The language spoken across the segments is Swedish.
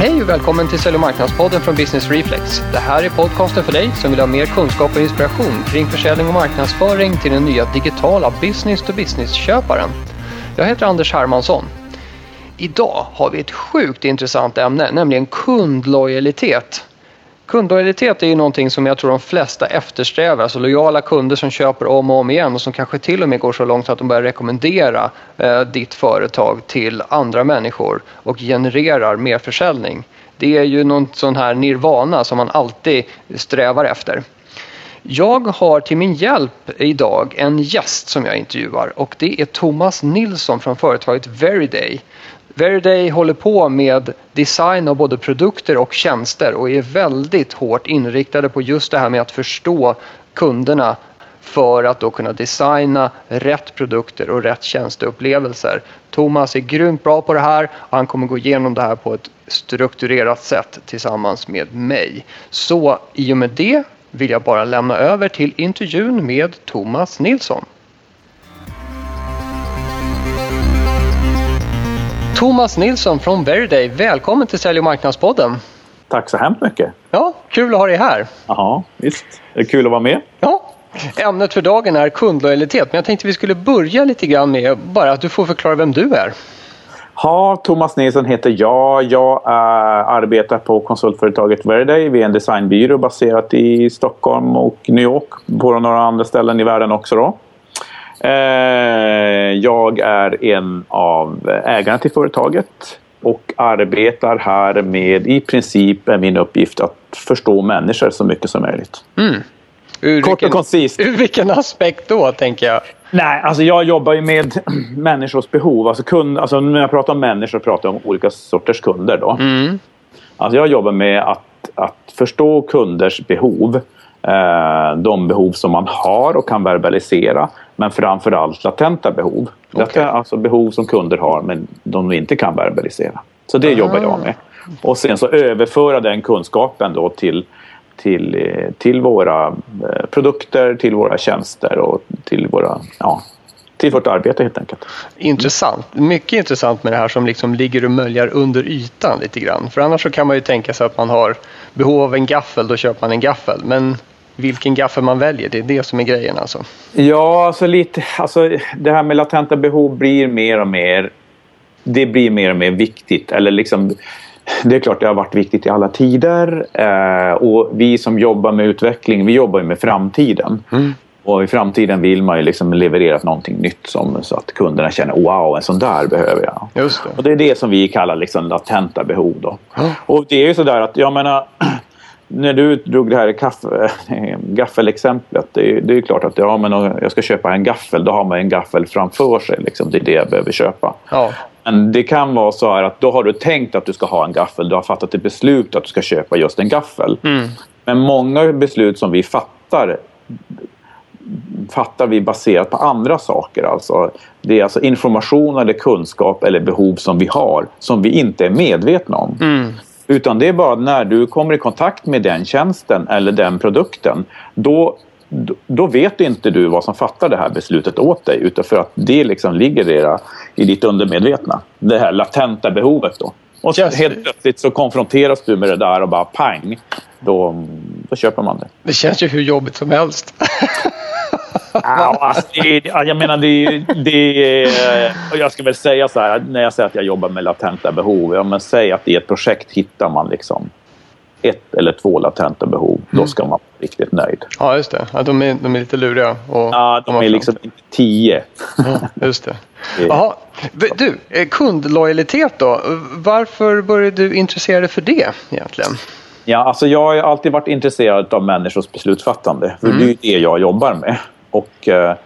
Hej och välkommen till Sälj och marknadspodden från Business Reflex. Det här är podcasten för dig som vill ha mer kunskap och inspiration kring försäljning och marknadsföring till den nya digitala business-to-business-köparen. Jag heter Anders Hermansson. Idag har vi ett sjukt intressant ämne, nämligen kundlojalitet. Kundlojalitet är ju någonting som jag tror de flesta eftersträvar, alltså lojala kunder som köper om och om igen och som kanske till och med går så långt att de börjar rekommendera eh, ditt företag till andra människor och genererar mer försäljning. Det är ju någon sån här nirvana som man alltid strävar efter. Jag har till min hjälp idag en gäst som jag intervjuar och det är Thomas Nilsson från företaget Veriday. Veriday håller på med design av både produkter och tjänster och är väldigt hårt inriktade på just det här med att förstå kunderna för att då kunna designa rätt produkter och rätt tjänsteupplevelser. Thomas är grymt bra på det här och han kommer gå igenom det här på ett strukturerat sätt tillsammans med mig. Så i och med det vill jag bara lämna över till intervjun med Thomas Nilsson. Thomas Nilsson från Veriday, välkommen till Sälj och marknadspodden. Tack så hemskt mycket. Ja, kul att ha dig här. Jaha, visst. Det är kul att vara med. Ja, ämnet för dagen är kundlojalitet, men jag tänkte vi skulle börja lite grann med bara att du får förklara vem du är. Ja, Thomas Nilsson heter jag. Jag äh, arbetar på konsultföretaget Veriday. Vi är en designbyrå baserat i Stockholm och New York. På några andra ställen i världen också. Då. Eh, jag är en av ägarna till företaget och arbetar här med i princip är min uppgift att förstå människor så mycket som möjligt. Mm. Ur Kort vilken, och koncist. Ur vilken aspekt då, tänker jag? Nej, alltså jag jobbar ju med människors behov. Alltså, kund, alltså när jag pratar om människor pratar jag om olika sorters kunder. Då. Mm. Alltså jag jobbar med att, att förstå kunders behov. Eh, de behov som man har och kan verbalisera. Men framförallt latenta behov. Okay. Detta är alltså behov som kunder har men de inte kan verbalisera. Så det ah. jobbar jag med. Och sen så överföra den kunskapen då till till, eh, till våra eh, produkter, till våra tjänster och till, våra, ja, till vårt arbete helt enkelt. Intressant. Mycket intressant med det här som liksom ligger och möljar under ytan lite grann. För annars så kan man ju tänka sig att man har behov av en gaffel, då köper man en gaffel. Men vilken gaffel man väljer, det är det som är grejen alltså? Ja, alltså lite, alltså det här med latenta behov blir mer och mer det blir mer och mer viktigt. Eller liksom, det är klart det har varit viktigt i alla tider eh, och vi som jobbar med utveckling, vi jobbar ju med framtiden. Mm. Och i framtiden vill man ju liksom leverera någonting nytt som, så att kunderna känner wow, en sån där behöver jag. Det. Och det är det som vi kallar liksom latenta behov. Då. Mm. Och det är ju sådär att, jag menar, när du drog det här kaffe, gaffelexemplet, det är, det är klart att ja, men jag ska köpa en gaffel, då har man en gaffel framför sig. Liksom. Det är det jag behöver köpa. Ja. Men det kan vara så här att då har du tänkt att du ska ha en gaffel. Du har fattat ett beslut att du ska köpa just en gaffel. Mm. Men många beslut som vi fattar fattar vi baserat på andra saker. Alltså, det är alltså information eller kunskap eller behov som vi har som vi inte är medvetna om. Mm. Utan det är bara när du kommer i kontakt med den tjänsten eller den produkten då då vet inte du vad som fattar det här beslutet åt dig utan för att det liksom ligger där i ditt undermedvetna. Det här latenta behovet då. Och så helt plötsligt så konfronteras du med det där och bara pang, då, då köper man det. Det känns ju hur jobbigt som helst. alltså, det, jag menar, det, det, jag ska väl säga så här, när jag säger att jag jobbar med latenta behov, ja, men säg att i ett projekt hittar man liksom ett eller två latenta behov, mm. då ska man vara riktigt nöjd. Ja, just det. Ja, de, är, de är lite luriga. Och ja, de är liksom inte tio. Ja, just det. Jaha. Du, eh, kundlojalitet då. Varför började du intressera dig för det egentligen? Ja, alltså jag har alltid varit intresserad av människors beslutsfattande. För mm. det är det jag jobbar med. Och eh,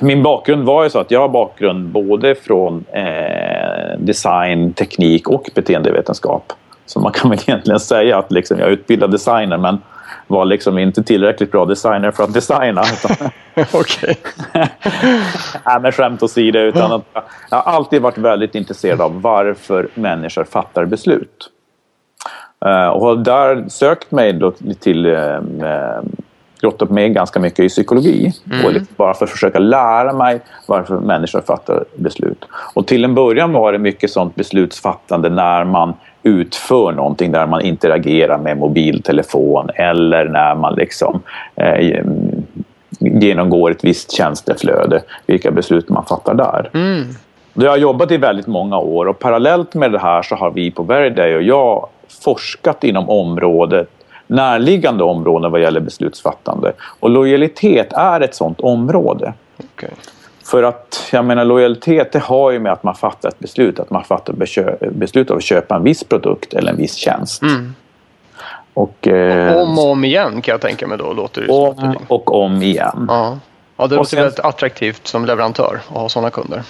min bakgrund var ju så att jag har bakgrund både från eh, design, teknik och beteendevetenskap. Så man kan väl egentligen säga att liksom jag är utbildad designer men var liksom inte tillräckligt bra designer för att designa. Okej. Nej, men skämt åsido. Utan att jag har alltid varit väldigt intresserad av varför människor fattar beslut. Uh, och där sökt mig till uh, grottat mig ganska mycket i psykologi. Mm. Och liksom bara för att försöka lära mig varför människor fattar beslut. Och till en början var det mycket sånt beslutsfattande när man utför någonting där man interagerar med mobiltelefon eller när man liksom eh, genomgår ett visst tjänsteflöde, vilka beslut man fattar där. Mm. Jag har jobbat i väldigt många år och parallellt med det här så har vi på Veriday och jag forskat inom området närliggande områden vad gäller beslutsfattande. Och lojalitet är ett sådant område. Okay. För att jag menar lojalitet det har ju med att man fattar ett beslut, att man fattar beslut av att köpa en viss produkt eller en viss tjänst. Mm. Och, eh, om och om igen kan jag tänka mig då. Låter det om och om igen. Ja, ja det låter väldigt attraktivt som leverantör att ha sådana kunder.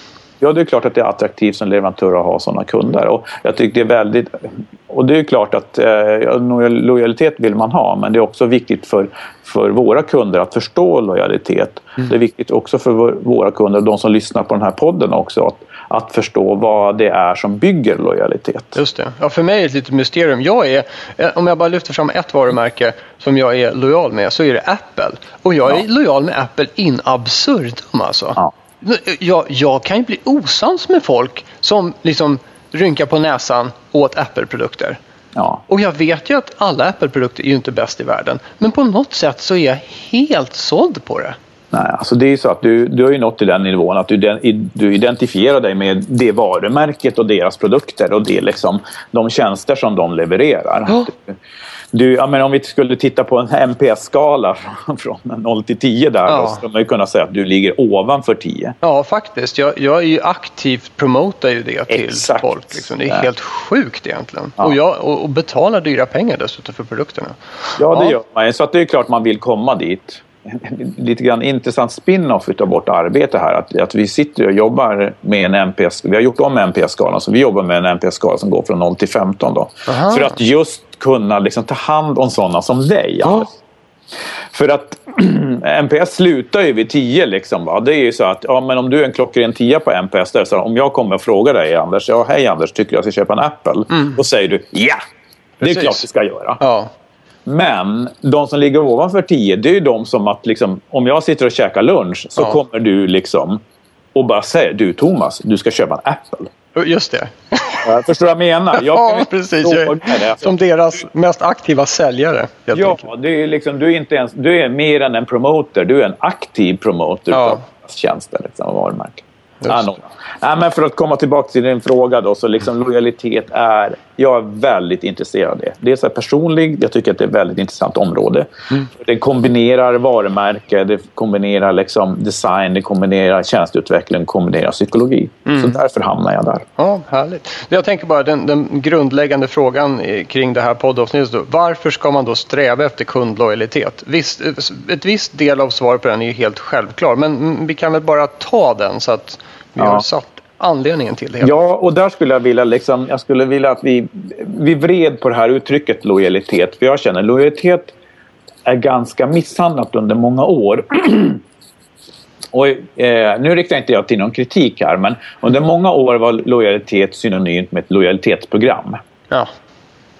Ja, det är klart att det är attraktivt som leverantör att ha sådana kunder. Och jag tycker det är väldigt... Och det är klart att eh, lojalitet vill man ha, men det är också viktigt för, för våra kunder att förstå lojalitet. Mm. Det är viktigt också för våra kunder, de som lyssnar på den här podden också, att, att förstå vad det är som bygger lojalitet. Just det. Ja, för mig är det ett litet mysterium. Jag är, eh, om jag bara lyfter fram ett varumärke som jag är lojal med så är det Apple. Och jag är ja. lojal med Apple in absurdum alltså. Ja jag, jag kan ju bli osams med folk som liksom rynkar på näsan åt Apple-produkter. Ja. Och jag vet ju att alla Apple-produkter är ju inte bäst i världen. Men på något sätt så är jag helt såld på det. Nej, alltså det är så att du, du har ju nått till den nivån att du, du identifierar dig med det varumärket och deras produkter och det liksom, de tjänster som de levererar. Oh. Du, ja, men om vi skulle titta på en NPS-skala från 0 till 10 där ja. då skulle man ju kunna säga att du ligger ovanför 10. Ja, faktiskt. Jag, jag är ju aktivt promotar ju det till Exakt. folk. Liksom. Det är ja. helt sjukt egentligen. Ja. Och, jag, och, och betalar dyra pengar dessutom för produkterna. Ja, det gör man Så att det är klart man vill komma dit lite grann intressant spin-off utav vårt arbete här. Att, att vi sitter och jobbar med en NPS, vi har gjort om NPS-skalan, så vi jobbar med en NPS-skala som går från 0 till 15. Då, för att just kunna liksom ta hand om sådana som dig. Oh. För att NPS slutar ju vid 10. Liksom, va? Det är ju så att ja, men om du är en klockren 10 på NPS, där, så om jag kommer och frågar dig Anders, ja hej Anders, tycker du jag ska köpa en Apple? Mm. Då säger du ja, det är klart du ska göra. Ja. Men de som ligger ovanför 10, det är ju de som att liksom, om jag sitter och käkar lunch så ja. kommer du liksom och bara säger du Thomas, du ska köpa en Apple. Just det. Jag förstår vad jag menar. Jag ja, precis. Är som deras mest aktiva säljare. Ja, det är liksom, du, är inte ens, du är mer än en promoter. Du är en aktiv promoter ja. av tjänster liksom, och varumärken. Nej, men för att komma tillbaka till din fråga då, så liksom lojalitet är, jag är väldigt intresserad av det. Dels är personlig, jag tycker att det är ett väldigt intressant område. Mm. Det kombinerar varumärke, det kombinerar liksom design, det kombinerar tjänsteutveckling, det kombinerar psykologi. Mm. Så därför hamnar jag där. Ja, härligt. Jag tänker bara den, den grundläggande frågan kring det här poddavsnittet. Varför ska man då sträva efter kundlojalitet? Visst, ett visst del av svaret på den är ju helt självklar, men vi kan väl bara ta den så att vi ja. har satt anledningen till det. Ja, och där skulle jag vilja, liksom, jag skulle vilja att vi, vi vred på det här uttrycket lojalitet. För jag känner lojalitet är ganska misshandlat under många år. Och, eh, nu riktar inte jag till någon kritik här, men under många år var lojalitet synonymt med ett lojalitetsprogram. Ja.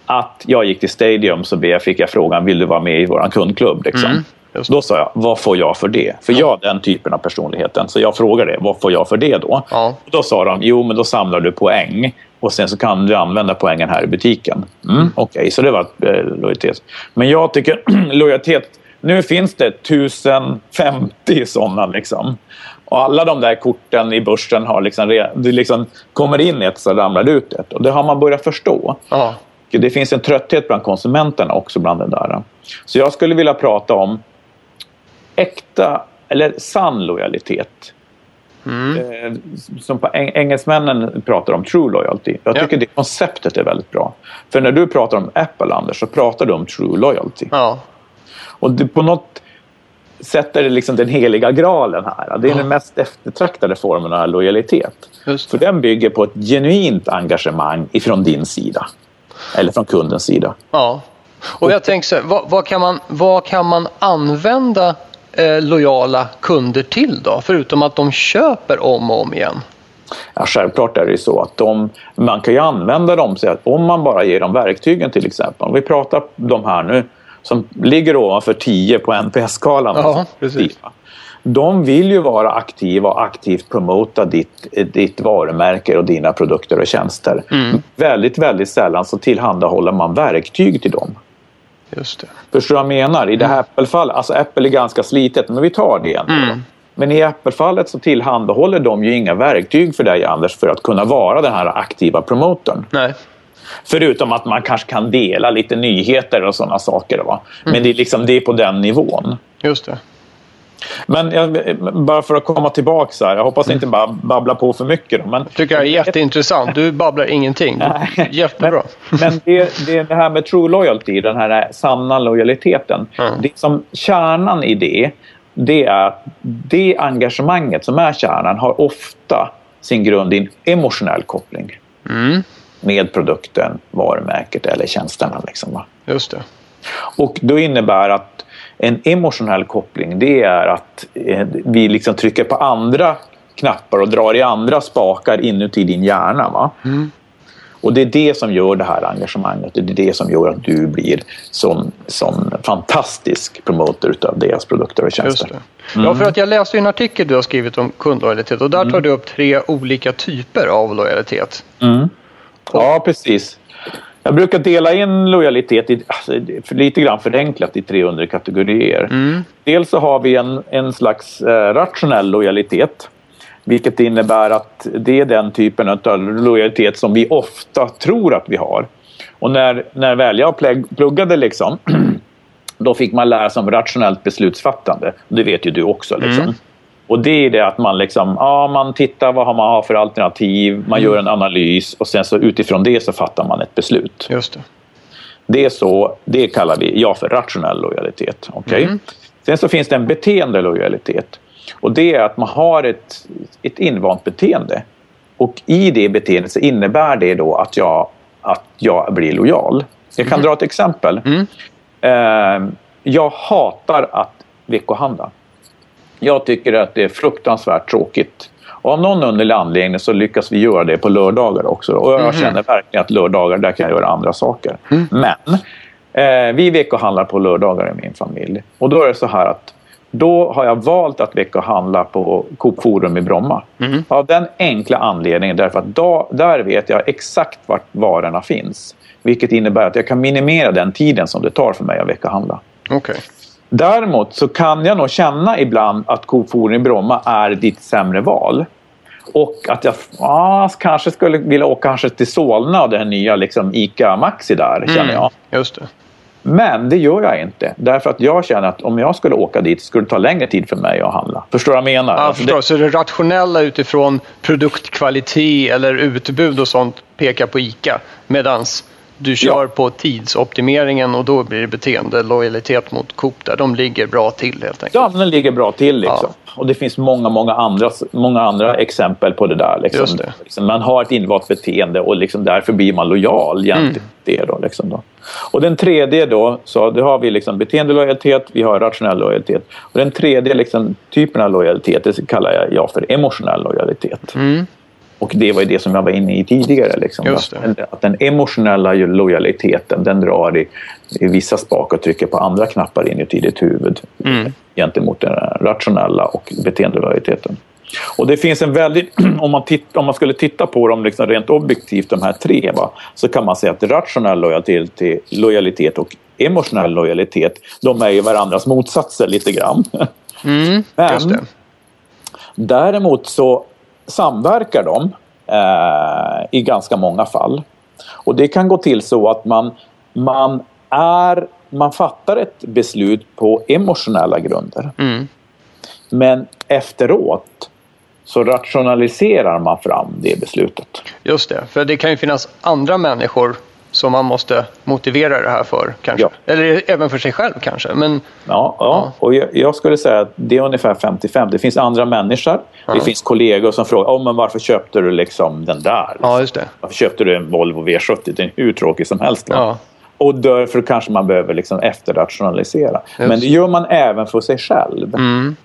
Att jag gick till Stadium så fick jag frågan, vill du vara med i vår kundklubb? Liksom. Mm. Då sa jag, vad får jag för det? För jag är den typen av personligheten. Så jag frågade, vad får jag för det då? Ja. Då sa de, jo men då samlar du poäng och sen så kan du använda poängen här i butiken. Mm, mm. Okej, okay, så det var eh, lojalitet. Men jag tycker lojalitet, nu finns det 1050 sådana liksom. Och alla de där korten i börsen har liksom, det liksom kommer in ett så ramlar det ut ett. Och det har man börjat förstå. Ja. Det finns en trötthet bland konsumenterna också bland det där. Så jag skulle vilja prata om äkta eller sann lojalitet. Mm. Eh, som på engelsmännen pratar om true loyalty. Jag tycker ja. det konceptet är väldigt bra. För när du pratar om Apple, Anders, så pratar du om true loyalty. Ja. Och det, på något sätt är det liksom den heliga graalen här. Det är ja. den mest eftertraktade formen av lojalitet. För den bygger på ett genuint engagemang ifrån din sida. Eller från kundens sida. Ja. Och jag tänker så här, vad, vad, kan man, vad kan man använda eh, lojala kunder till då? Förutom att de köper om och om igen. Ja, självklart är det så att de, man kan ju använda dem så att om man bara ger dem verktygen till exempel. Om vi pratar om de här nu som ligger ovanför 10 på NPS-skalan. Ja, de vill ju vara aktiva och aktivt promota ditt, ditt varumärke och dina produkter och tjänster. Mm. Väldigt, väldigt sällan så tillhandahåller man verktyg till dem. Just det. Förstår du vad jag menar? I det här mm. Apple-fallet, alltså Apple är ganska slitet, men vi tar det ändå. Mm. Men i Apple-fallet så tillhandahåller de ju inga verktyg för dig, Anders, för att kunna vara den här aktiva promotorn. Nej. Förutom att man kanske kan dela lite nyheter och sådana saker. Va? Men mm. det, är liksom, det är på den nivån. Just det. Men jag, bara för att komma tillbaka så här. Jag hoppas inte bara babbla på för mycket. Då, men... Jag tycker det är jätteintressant. Du babblar ingenting. Jättebra. Men, men det, det, det, här med true loyalty, den här sanna lojaliteten. Mm. Det som kärnan i det, det är att det engagemanget som är kärnan har ofta sin grund i en emotionell koppling. Mm. Med produkten, varumärket eller tjänsterna. Liksom? Just det. Och då innebär att en emotionell koppling det är att eh, vi liksom trycker på andra knappar och drar i andra spakar inuti din hjärna. Va? Mm. Och det är det som gör det här engagemanget. Det är det som gör att du blir som, som fantastisk promotor av deras produkter och tjänster. Mm. Ja, för att jag läste en artikel du har skrivit om kundlojalitet och där tar mm. du upp tre olika typer av lojalitet. Mm. Ja, precis. Jag brukar dela in lojalitet i, alltså, lite grann förenklat i tre underkategorier. Mm. Dels så har vi en, en slags eh, rationell lojalitet. Vilket innebär att det är den typen av lojalitet som vi ofta tror att vi har. Och när, när väl jag pluggade liksom, då fick man lära sig om rationellt beslutsfattande. Det vet ju du också. Liksom. Mm. Och det är det att man, liksom, ja, man tittar vad man har för alternativ, man mm. gör en analys och sen så utifrån det så fattar man ett beslut. Just det. Det, är så, det kallar vi jag för rationell lojalitet. Okay? Mm. Sen så finns det en beteendelojalitet. Och det är att man har ett, ett invant beteende. Och i det beteendet så innebär det då att jag, att jag blir lojal. Jag kan mm. dra ett exempel. Mm. Eh, jag hatar att veckohandla. Jag tycker att det är fruktansvärt tråkigt. Och av någon underlig anledning så lyckas vi göra det på lördagar också. Och jag mm. känner verkligen att lördagar, där kan jag göra andra saker. Mm. Men eh, vi veckohandlar på lördagar i min familj. Och då är det så här att då har jag valt att veckohandla på Coop Forum i Bromma. Mm. Av den enkla anledningen därför att då, där vet jag exakt vart varorna finns. Vilket innebär att jag kan minimera den tiden som det tar för mig att veckohandla. Okay. Däremot så kan jag nog känna ibland att Coop i Bromma är ditt sämre val. Och att jag ah, kanske skulle vilja åka kanske till Solna och den nya liksom, ICA Maxi där, mm, känner jag. Just det. Men det gör jag inte. Därför att jag känner att om jag skulle åka dit skulle det ta längre tid för mig att handla. Förstår du vad jag menar? Ja, förstår. Det... Så det rationella utifrån produktkvalitet eller utbud och sånt pekar på ICA. Medans du kör ja. på tidsoptimeringen och då blir det beteende, lojalitet mot Coop där. De ligger bra till helt enkelt. Ja, den ligger bra till liksom. Ja. Och det finns många, många andra, många andra exempel på det där. Liksom. Det. Liksom, man har ett invalt beteende och liksom därför blir man lojal gentemot mm. det. Då, liksom då. Och den tredje då, så då har vi liksom beteendelojalitet, vi har rationell lojalitet. Och den tredje liksom, typen av lojalitet det kallar jag för emotionell lojalitet. Mm. Och det var ju det som jag var inne i tidigare. Liksom, att, att, den emotionella lojaliteten den drar i, i vissa spakar och trycker på andra knappar inuti ditt huvud mm. gentemot den rationella och beteendelojaliteten. Och det finns en väldigt, om man, titt, om man skulle titta på dem liksom rent objektivt, de här tre, va, så kan man säga att rationell lojalitet, lojalitet och emotionell lojalitet, de är ju varandras motsatser lite grann. Mm, Men däremot så samverkar de eh, i ganska många fall. Och det kan gå till så att man, man, är, man fattar ett beslut på emotionella grunder. Mm. Men efteråt så rationaliserar man fram det beslutet. Just det, för det kan ju finnas andra människor som man måste motivera det här för. Kanske. Ja. Eller även för sig själv kanske. Men, ja, ja. ja. och jag, jag, skulle säga att det är ungefär 55. Det finns andra människor. Ja. Det finns kollegor som frågar oh, men varför köpte du liksom den där? Ja, just det. Varför köpte du en Volvo V70? Den är hur tråkig som helst. Va? Och därför kanske man behöver liksom efterrationalisera. Just. Men det gör man även för sig själv. Mm.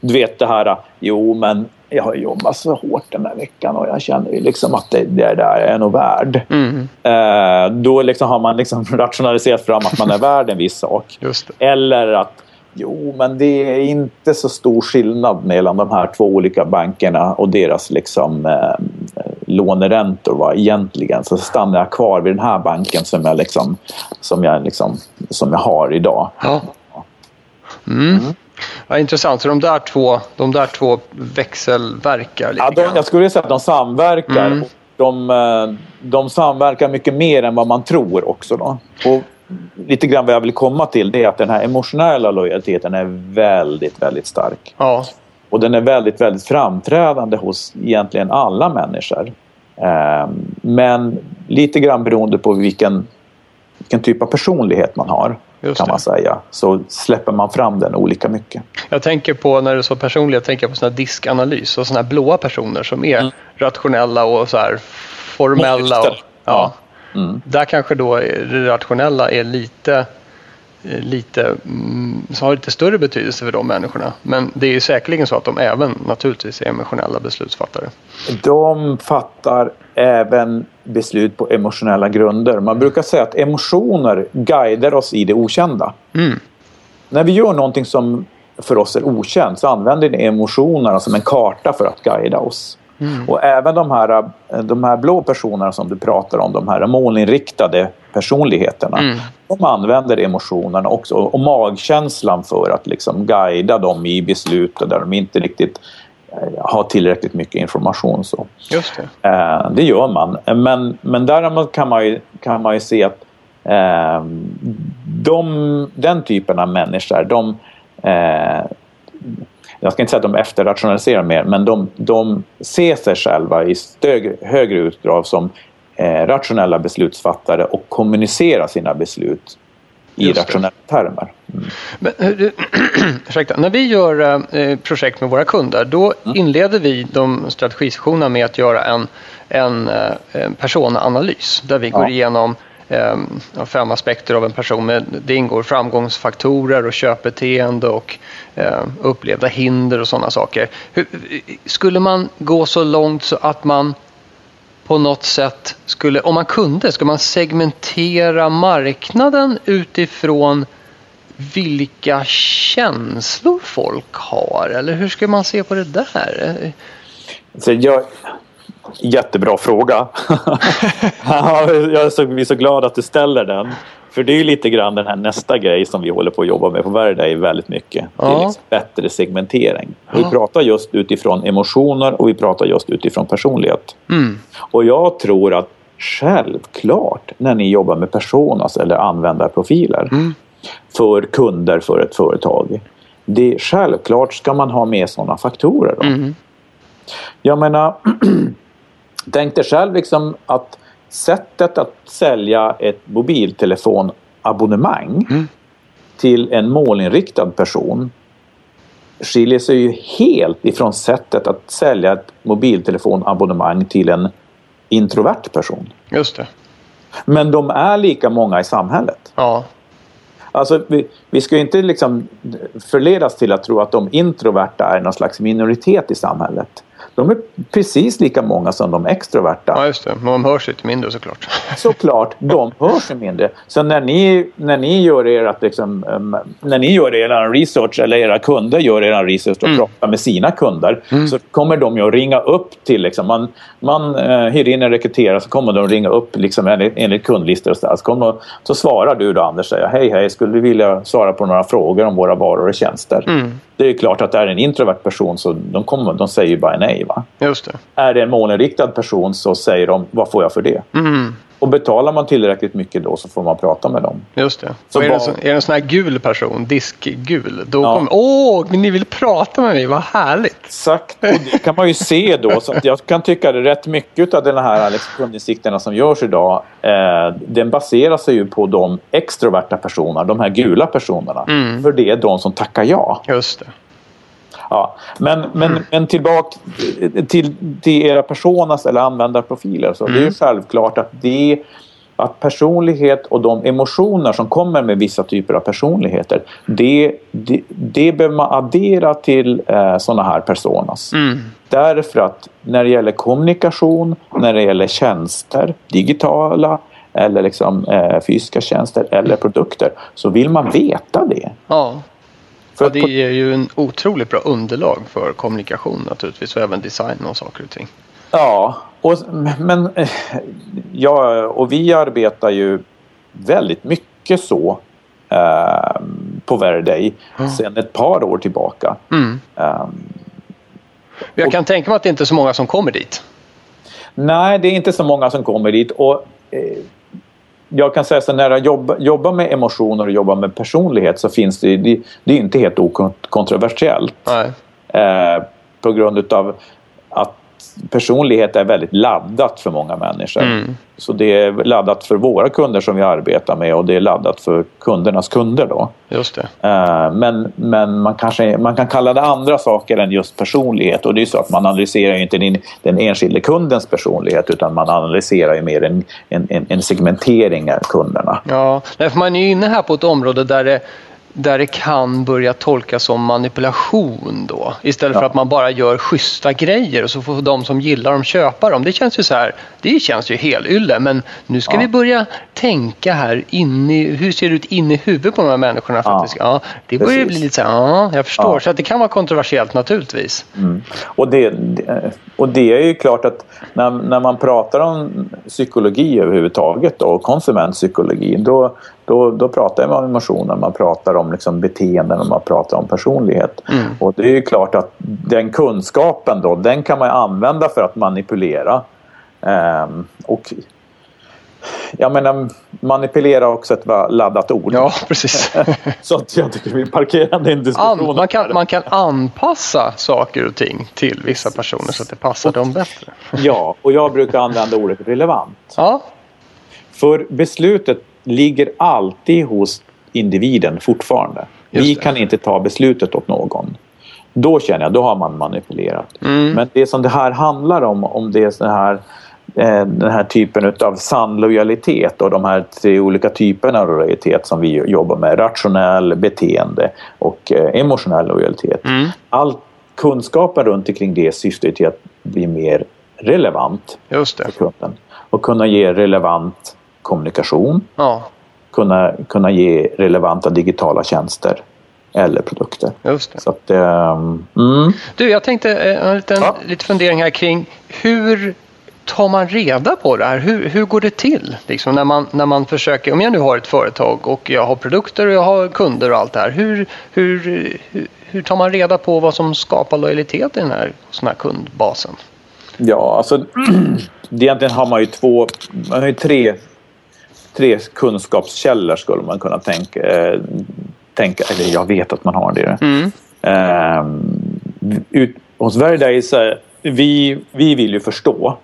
Du vet det här, jo men jag har jobbat så hårt den här veckan och jag känner ju liksom att det, det där är nog värd. Mm. Eh, då liksom har man liksom rationaliserat fram att man är värd en viss sak. Eller att Jo, men det är inte så stor skillnad mellan de här två olika bankerna och deras liksom, eh, låneräntor va, egentligen. Så stannar jag kvar vid den här banken som jag, liksom, som jag, liksom, som jag har idag. Ja. Mm. Mm. Ja, intressant. Så de där två, de där två växelverkar lite ja, de, Jag skulle säga att de samverkar. Mm. De, eh, de samverkar mycket mer än vad man tror också. Då. Och lite grann vad jag vill komma till det är att den här emotionella lojaliteten är väldigt, väldigt stark. Ja. Och den är väldigt, väldigt framträdande hos egentligen alla människor. Ehm, men lite grann beroende på vilken, vilken typ av personlighet man har. Just kan det. man säga. Så släpper man fram den olika mycket. Jag tänker på, när du sa personlighet, jag tänker på sån här diskanalys och såna här blåa personer som är mm. rationella och så här formella. Och, ja. Mm. Där kanske då det rationella är lite lite, mm, så har lite större betydelse för de människorna. Men det är ju säkerligen så att de även naturligtvis är emotionella beslutsfattare. De fattar även beslut på emotionella grunder. Man brukar säga att emotioner guidar oss i det okända. Mm. När vi gör någonting som för oss är okänt så använder vi emotionerna som en karta för att guida oss. Mm. Och även de här, de här blå personerna som du pratar om, de här målinriktade personligheterna. Mm. De använder emotionerna också och magkänslan för att liksom guida dem i beslut där de inte riktigt har tillräckligt mycket information. Så. Just det. Eh, det gör man. Men, men däremot kan man ju, kan man ju se att eh, de, den typen av människor, de eh, jag ska inte säga att de efterrationaliserar mer, men de, de ser sig själva i större, högre utdrag som eh, rationella beslutsfattare och kommunicerar sina beslut i rationella termer. Mm. Men, ursäkta, när vi gör äh, projekt med våra kunder då mm. inleder vi de strategisessionerna med att göra en, en, äh, personanalys där vi ja. går igenom eh, fem aspekter av en person. Med, det ingår framgångsfaktorer och köpbeteende och eh, upplevda hinder och sådana saker. Hur, skulle man gå så långt så att man på något sätt skulle, om man kunde, skulle man segmentera marknaden utifrån vilka känslor folk har? Eller hur ska man se på det där? Så jag, Jättebra fråga. jag är så, vi är så glada att du ställer den. För det är ju lite grann den här nästa grej som vi håller på att jobba med på Värday väldigt mycket. Ja. Det är liksom bättre segmentering. Ja. Vi pratar just utifrån emotioner och vi pratar just utifrån personlighet. Mm. Och jag tror att självklart när ni jobbar med personas eller användarprofiler mm. för kunder för ett företag. Det, självklart ska man ha med sådana faktorer. Då. Mm. Jag menar Tänk dig själv liksom att sättet att sälja ett mobiltelefonabonnemang mm. till en målinriktad person skiljer sig ju helt ifrån sättet att sälja ett mobiltelefonabonnemang till en introvert person. Just det. Men de är lika många i samhället. Ja. Alltså, vi, vi ska inte liksom förledas till att tro att de introverta är någon slags minoritet i samhället de är precis lika många som de extroverta. Ja, just det. Men de hörs lite mindre såklart. Såklart, de hörs mindre. Så när ni, när ni gör er liksom, när ni gör er research eller era kunder gör er research och mm. pratar med sina kunder mm. så kommer de ju att ringa upp till, liksom, man, man uh, hyr in en rekryterare så kommer de att ringa upp liksom, enligt, enligt kundlistor och så, där. så, kommer, så svarar du då Anders säger hej hej, skulle du vilja svara på några frågor om våra varor och tjänster? Mm. Det är klart att det är en introvert person så de, kommer, de säger bara nej. Va? Just det. Är det en målinriktad person så säger de vad får jag för det? Mm. Och betalar man tillräckligt mycket då så får man prata med dem. Just det. Så är, det en, är det en sån här gul person, diskgul, då ja. kommer åh, men ni vill prata med mig, vad härligt. Exakt, och det kan man ju se då. Så jag kan tycka att rätt mycket av den här liksom, kundinsikterna som görs idag, eh, den baserar sig ju på de extroverta personerna, de här gula personerna. Mm. För det är de som tackar ja. Just det. Ja, men, men, mm. men tillbaka till, till era personas eller användarprofiler. Så mm. Det är mm. självklart att det att personlighet och de emotioner som kommer med vissa typer av personligheter det, det, det behöver man addera till eh, sådana här personas. Mm. Därför att när det gäller kommunikation, när det gäller tjänster, digitala eller liksom, eh, fysiska tjänster eller produkter så vill man veta det. Ja. För ja, det är ju en otroligt bra underlag för kommunikation naturligtvis och även design och saker och ting. Ja, och, men ja, och vi arbetar ju väldigt mycket så eh, på Verday mm. sedan ett par år tillbaka. Mm. Um, jag och, kan tänka mig att det inte är så många som kommer dit. Nej, det är inte så många som kommer dit. Och, eh, jag kan säga så när jag jobbar, jobbar med emotioner och jobbar med personlighet så finns det, det, det är inte helt okontroversiellt. Eh, på grund utav att personlighet är väldigt laddat för många människor. Mm. Så det är laddat för våra kunder som vi arbetar med och det är laddat för kundernas kunder då. Just det. Uh, men men man, kanske, man kan kalla det andra saker än just personlighet och det är så att man analyserar inte den, den enskilde kundens personlighet utan man analyserar ju mer en, en, en segmentering av kunderna. Ja, för man är inne här på ett område där det där det kan börja tolkas som manipulation då. Istället ja. för att man bara gör schyssta grejer och så får de som gillar dem köpa dem. Det känns ju så här, det känns ju helylle men nu ska ja. vi börja tänka här in i, hur ser det ut inne i huvudet på de här människorna? Ja. Faktiskt? Ja, det börjar Precis. bli lite så här, ja, jag förstår. Så att det kan vara kontroversiellt naturligtvis. Mm. Och, det, och det är ju klart att när, när man pratar om psykologi överhuvudtaget då, och konsumentpsykologi då då, då pratar man om emotioner, man pratar om liksom beteenden och man pratar om personlighet. Mm. Och det är ju klart att den kunskapen då, den kan man använda för att manipulera. Um, och jag menar, manipulera också ett laddat ord. Ja, precis. så att jag tycker vi parkerar den diskussionen. An, man, kan, man kan anpassa saker och ting till vissa personer så att det passar och, dem bättre. ja, och jag brukar använda ordet relevant. Ja. För beslutet ligger alltid hos individen fortfarande. Vi kan inte ta beslutet åt någon. Då känner jag, då har man manipulerat. Mm. Men det som det här handlar om, om det är så här eh, den här typen av sann lojalitet och de här tre olika typerna av lojalitet som vi jobbar med. Rationell, beteende och eh, emotionell lojalitet. Mm. All kunskapen runt omkring det syftar till att bli mer relevant Just det. för kunden. Och kunna ge relevant kommunikation. Ja. Kunna, kunna ge relevanta digitala tjänster eller produkter. Just det. Så att, um, mm. Du, jag tänkte eh, en liten, ja. lite fundering här kring hur tar man reda på det här? Hur, hur går det till? Liksom när, man, när man försöker, om jag nu har ett företag och jag har produkter och jag har kunder och allt det här. Hur, hur, hur, hur tar man reda på vad som skapar lojalitet i den här, sån här kundbasen? Ja, alltså egentligen har man ju två, man har ju tre tre kunskapskällor skulle man kunna tänka, eh, tänka eller jag vet att man har det. Mm. Eh, ut, hos Veridice, vi, vi vill ju förstå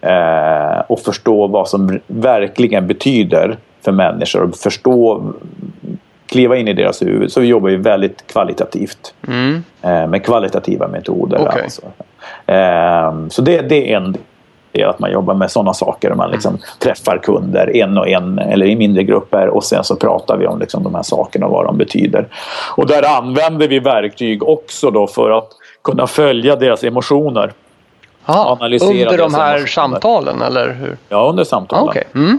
eh, och förstå vad som verkligen betyder för människor och förstå kliva in i deras huvud. Så vi jobbar ju väldigt kvalitativt. Mm. Eh, med kvalitativa metoder. Okay. Alltså. Eh, så det, det är en är att man jobbar med sådana saker. Man liksom mm. träffar kunder en och en eller i mindre grupper och sen så pratar vi om liksom de här sakerna och vad de betyder. Och där använder vi verktyg också då för att kunna följa deras emotioner. Aha, under de här emotioner. samtalen eller hur? Ja, under samtalen. Ah, okay. mm.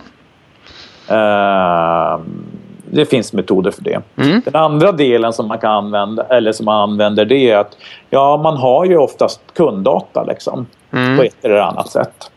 uh, det finns metoder för det. Mm. Den andra delen som man kan använda, eller som man använder det är att ja, man har ju oftast kunddata liksom mm. på ett eller annat sätt.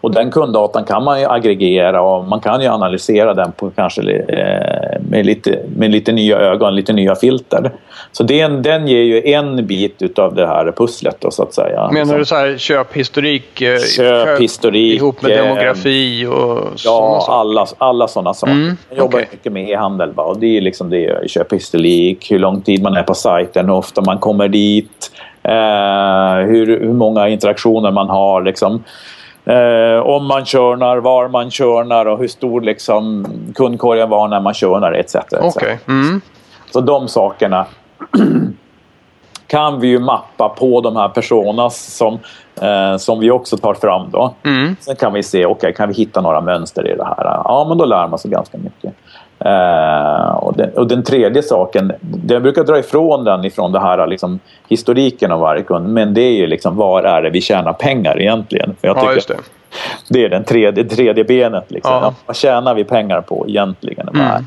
Och den kunddatan kan man ju aggregera och man kan ju analysera den på kanske eh, med, lite, med lite nya ögon, lite nya filter. Så den, den ger ju en bit utav det här pusslet då, så att säga. Menar du så här köphistorik? Eh, köphistorik. Ihop med eh, demografi och Ja, saker. alla, alla sådana saker. Mm, jag jobbar okay. mycket med e-handel och det är liksom det. Köphistorik, hur lång tid man är på sajten, hur ofta man kommer dit. Eh, hur, hur många interaktioner man har. Liksom. Eh, om man körnar, var man körnar och hur stor liksom, kundkorgen var när man körnar etc. etc. Okay. Mm. Så de sakerna kan vi ju mappa på de här personas som, eh, som vi också tar fram. Då. Mm. Sen kan vi se, okej, okay, kan vi hitta några mönster i det här? Ja, men då lär man sig ganska mycket. Uh, och, den, och, den, tredje saken, jag brukar dra ifrån den ifrån det här liksom, historiken av varje kund. Men det är ju liksom, var är det vi tjänar pengar egentligen? För jag ja, tycker det. det är den tredje, tredje benet. Liksom. Ja. vad tjänar vi pengar på egentligen? Mm.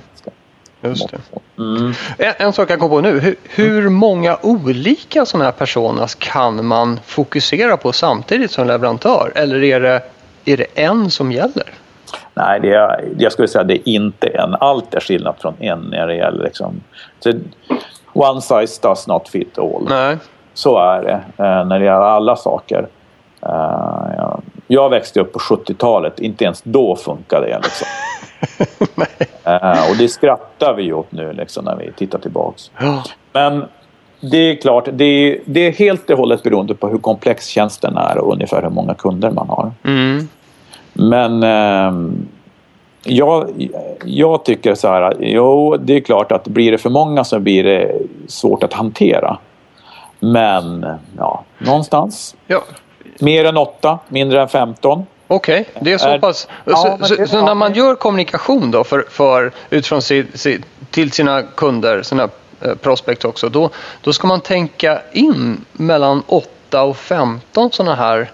Just det. Mm. En, en, sak jag kom på nu. Hur, hur många olika sådana här personas kan man fokusera på samtidigt som leverantör? Eller är det, är det en som gäller? Nej, det är, jag skulle säga att det är inte en. Allt är skillnad från en när det gäller liksom... one size does not fit all. Nej. Så är det eh, när det gäller alla saker. Uh, jag växte upp på 70-talet, inte ens då funkade det. Liksom. uh, och det skrattar vi åt nu liksom, när vi tittar tillbaks. Ja. Men det är klart, det är, det är helt och hållet beroende på hur komplex tjänsten är och ungefär hur många kunder man har. Mm. Men uh, jag, jag tycker så här, jo det är klart att blir det för många så blir det svårt att hantera. Men ja, någonstans. Ja. Mer än 8, mindre än 15. Okej, okay, det är så pass. Ja, så, så, så, när man gör kommunikation då för, för utifrån si, si, till sina kunder, sina eh, också, då, då ska man tänka in mellan 8 och 15 sådana här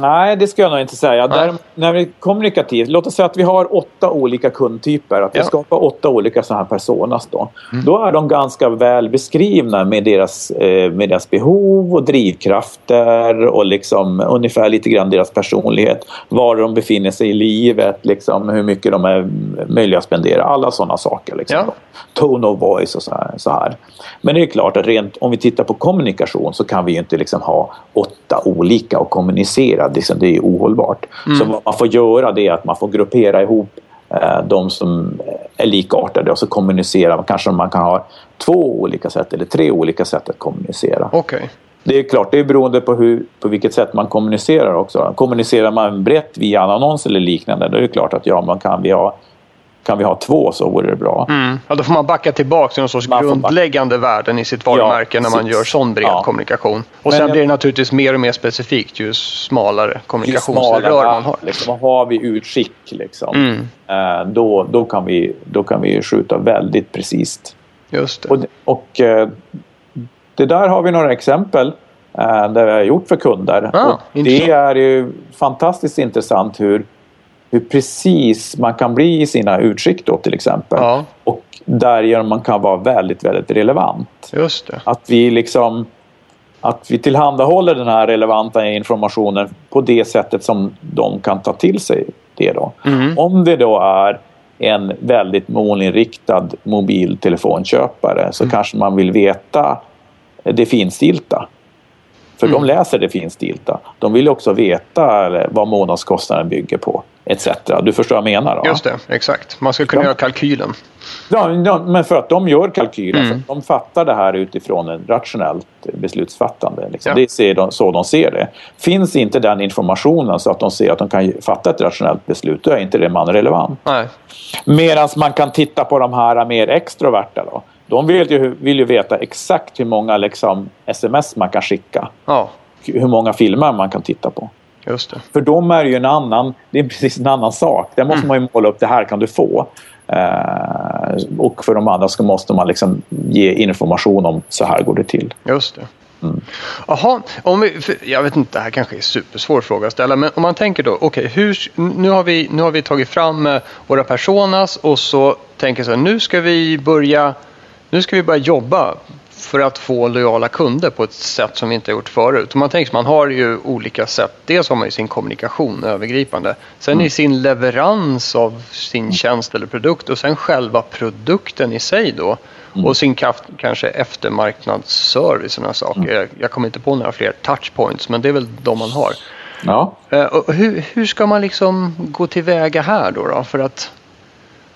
Nej, det ska jag nog inte säga. Där, när vi kommunikativt, låt oss säga att vi har åtta olika kundtyper. Att vi ja. skapar åtta olika sådana här personas då. Mm. Då är de ganska väl beskrivna med deras, eh, med deras behov och drivkrafter och liksom ungefär lite grann deras personlighet. Var de befinner sig i livet, liksom, hur mycket de är möjliga att spendera. Alla sådana saker. Liksom, ja. Tone of voice och så här, så här. Men det är klart att rent, om vi tittar på kommunikation så kan vi ju inte liksom ha åtta olika att kommunicera liksom, det är ohållbart. Mm. Så man får göra det att man får gruppera ihop eh, de som är likartade och så kommunicera. Kanske man kan ha två olika sätt eller tre olika sätt att kommunicera. Okay. Det är klart, det är beroende på, hur, på vilket sätt man kommunicerar också. Kommunicerar man brett via en annons eller liknande, då är det klart att ja, man kan vi ha kan vi ha två så vore det bra. Mm. Ja, då får man backa tillbaka till någon sorts grundläggande värden i sitt varumärke ja, när man gör sån bred ja. kommunikation. Och Men sen blir det naturligtvis mer och mer specifikt ju smalare kommunikationsrör man har. Liksom, har vi utskick liksom, mm. eh, då, då, kan vi, då kan vi skjuta väldigt precis. Just det. Och, och eh, det där har vi några exempel eh, där vi har gjort för kunder. Ah, det är ju fantastiskt intressant hur hur precis man kan bli i sina utskick då till exempel. Ja. Och därigenom man kan vara väldigt, väldigt relevant. Just det. Att vi liksom att vi tillhandahåller den här relevanta informationen på det sättet som de kan ta till sig det då. Mm. Om det då är en väldigt målinriktad mobiltelefonköpare så mm. kanske man vill veta det finstilta. För mm. de läser det finstilta. De vill också veta vad månadskostnaden bygger på etc. Du förstår vad jag menar? Då? Just det, exakt. Man ska kunna ja. göra kalkylen. Ja, ja, men för att de gör kalkylen. Mm. de fattar det här utifrån ett rationellt beslutsfattande. Liksom. Ja. Det är de, så de ser det. Finns inte den informationen så att de ser att de kan fatta ett rationellt beslut, då är inte det man relevant. Medan man kan titta på de här mer extroverta. Då. De vill ju, vill ju veta exakt hur många liksom, sms man kan skicka. Ja. Hur många filmer man kan titta på. Just det. För de är ju en annan, det är precis en annan sak. Där måste mm. man ju måla upp, det här kan du få. Uh, och för de andra så måste man liksom ge information om så här går det till. Just det. Mm. Jaha, om jag vet inte, det här kanske är en supersvår fråga att ställa, men om man tänker då, okej, okay, nu, har vi, nu har vi tagit fram eh, våra personas och så tänker jag så här, nu ska vi börja, nu ska vi börja jobba för att få lojala kunder på ett sätt som vi inte har gjort förut. man tänker man har ju olika sätt. Dels har man ju sin kommunikation övergripande. Sen mm. i sin leverans av sin tjänst eller produkt och sen själva produkten i sig då. Mm. Och sin kanske eftermarknadsservice och sådana saker. Mm. Jag kommer inte på några fler touchpoints men det är väl de man har. Ja. Uh, hur, hur ska man liksom gå tillväga här då, då för att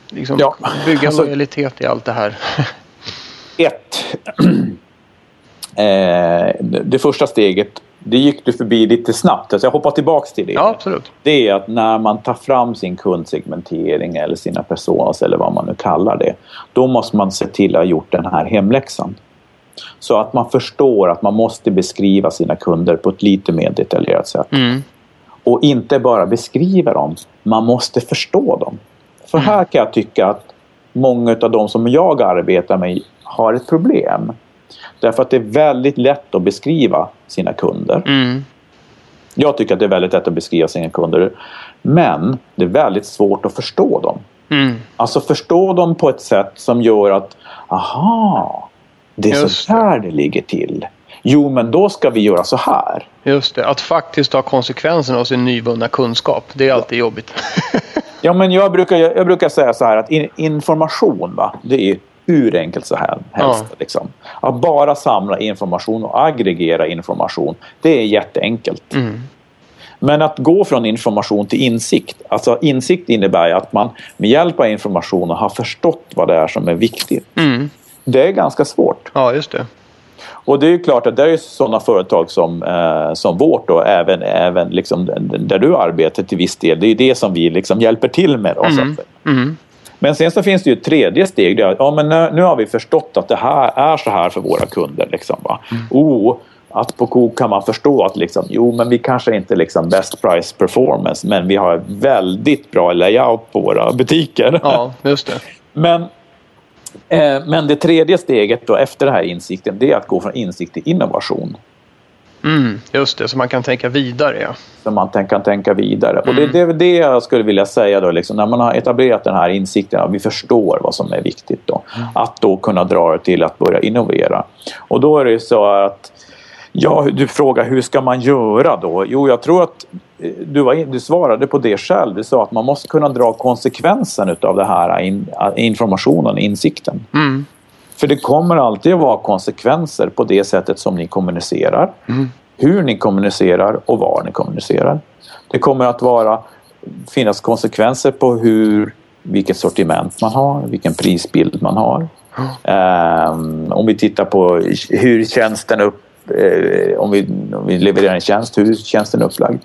liksom ja. bygga alltså, lojalitet i allt det här? ett. eh, det första steget, det gick du förbi lite snabbt. Alltså jag hoppar tillbaka till det. Ja, absolut. Det är att när man tar fram sin kundsegmentering eller sina personas eller vad man nu kallar det. Då måste man se till att ha gjort den här hemläxan. Så att man förstår att man måste beskriva sina kunder på ett lite mer detaljerat sätt. Mm. Och inte bara beskriva dem, man måste förstå dem. För mm. här kan jag tycka att många av de som jag arbetar med har ett problem. Därför att det är väldigt lätt att beskriva sina kunder. Mm. Jag tycker att det är väldigt lätt att beskriva sina kunder. Men det är väldigt svårt att förstå dem. Mm. Alltså förstå dem på ett sätt som gör att aha, det är Just så här det ligger till. Jo, men då ska vi göra så här. Just det, att faktiskt ta konsekvenserna av sin nyvunna kunskap. Det är alltid ja. jobbigt. ja, men jag brukar, jag brukar säga så här att in, information, va, det är urenkelt så här helst. Ja. Liksom. Att bara samla information och aggregera information, det är jätteenkelt. Mm. Men att gå från information till insikt. Alltså insikt innebär att man med hjälp av informationen har förstått vad det är som är viktigt. Mm. Det är ganska svårt. Ja, just det. Och det är klart att det är sådana företag som, eh, som vårt och även, även liksom där du arbetar till viss del. Det är det som vi liksom hjälper till med. Då, mm. Men sen så finns det ju ett tredje steg. Där, ja, men nu, nu, har vi förstått att det här är så här för våra kunder. Liksom, va? Mm. Oh, att på Coop kan man förstå att liksom, jo, men vi kanske inte liksom best price performance men vi har väldigt bra layout på våra butiker. Ja, just det. Men, eh, men det tredje steget då efter den här insikten det är att gå från insikt till innovation. Mm, just det, så man kan tänka vidare. Ja. Så man kan tänka vidare. Mm. Och det, är det jag skulle vilja säga då, liksom, när man har etablerat den här insikten, att vi förstår vad som är viktigt då. Mm. Att då kunna dra det till att börja innovera. Och då är det så att Ja, du frågar hur ska man göra då? Jo, jag tror att eh, du, var, du svarade på det själv. Du sa att man måste kunna dra konsekvensen av det här in, informationen, insikten. Mm. För det kommer alltid att vara konsekvenser på det sättet som ni kommunicerar. Mm. Hur ni kommunicerar och var ni kommunicerar. Det kommer att vara, finnas konsekvenser på hur, vilket sortiment man har, vilken prisbild man har. Mm. Um, om vi tittar på hur tjänsten upp eh, om, vi, om vi levererar en tjänst, hur är tjänsten upplagd?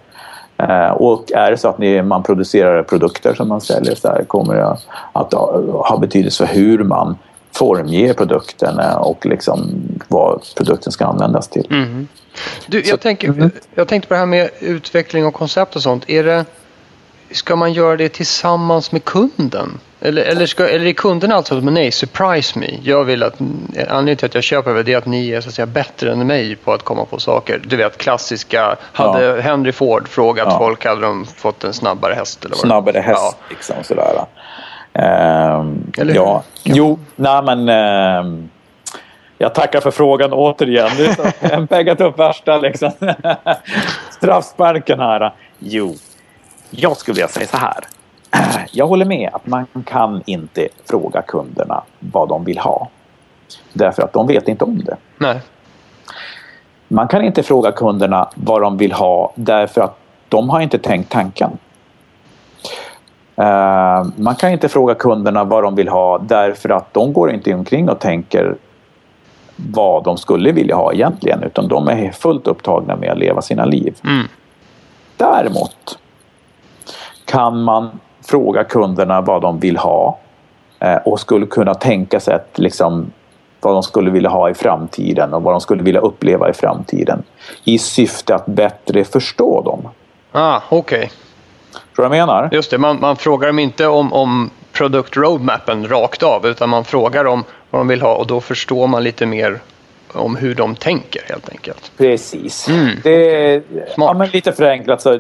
Eh, och är det så att ni, man producerar produkter som man säljer så här, kommer det att ha betydelse för hur man formger produkten och liksom vad produkten ska användas till. Mm. Du, jag, tänker, mm. jag tänkte på det här med utveckling och koncept och sånt. Är det, ska man göra det tillsammans med kunden? Eller, eller, ska, eller är kunderna alltså men nej, surprise me. Jag vill att, anledningen till att jag köper det är att ni är så att säga, bättre än mig på att komma på saker. Du vet klassiska, hade ja. Henry Ford frågat ja. folk hade de fått en snabbare häst? Eller vad snabbare häst, ja. liksom sådär. Um, eller hur? Ja, jo, nej men um, jag tackar för frågan återigen. Du har peggat upp värsta liksom. straffsparken här. Jo, jag skulle vilja säga så här. Jag håller med att man kan inte fråga kunderna vad de vill ha. Därför att de vet inte om det. Nej. Man kan inte fråga kunderna vad de vill ha därför att de har inte tänkt tanken. Uh, man kan inte fråga kunderna vad de vill ha därför att de går inte omkring och tänker vad de skulle vilja ha egentligen utan de är fullt upptagna med att leva sina liv. Mm. Däremot kan man fråga kunderna vad de vill ha eh, och skulle kunna tänka sig att liksom, vad de skulle vilja ha i framtiden och vad de skulle vilja uppleva i framtiden i syfte att bättre förstå dem. Ah, okej. Okay. Tror du vad jag menar? Just det, man, man frågar dem inte om, om product roadmappen rakt av utan man frågar om vad de vill ha och då förstår man lite mer om hur de tänker helt enkelt. Precis. Mm. Det är ja, men lite förenklat så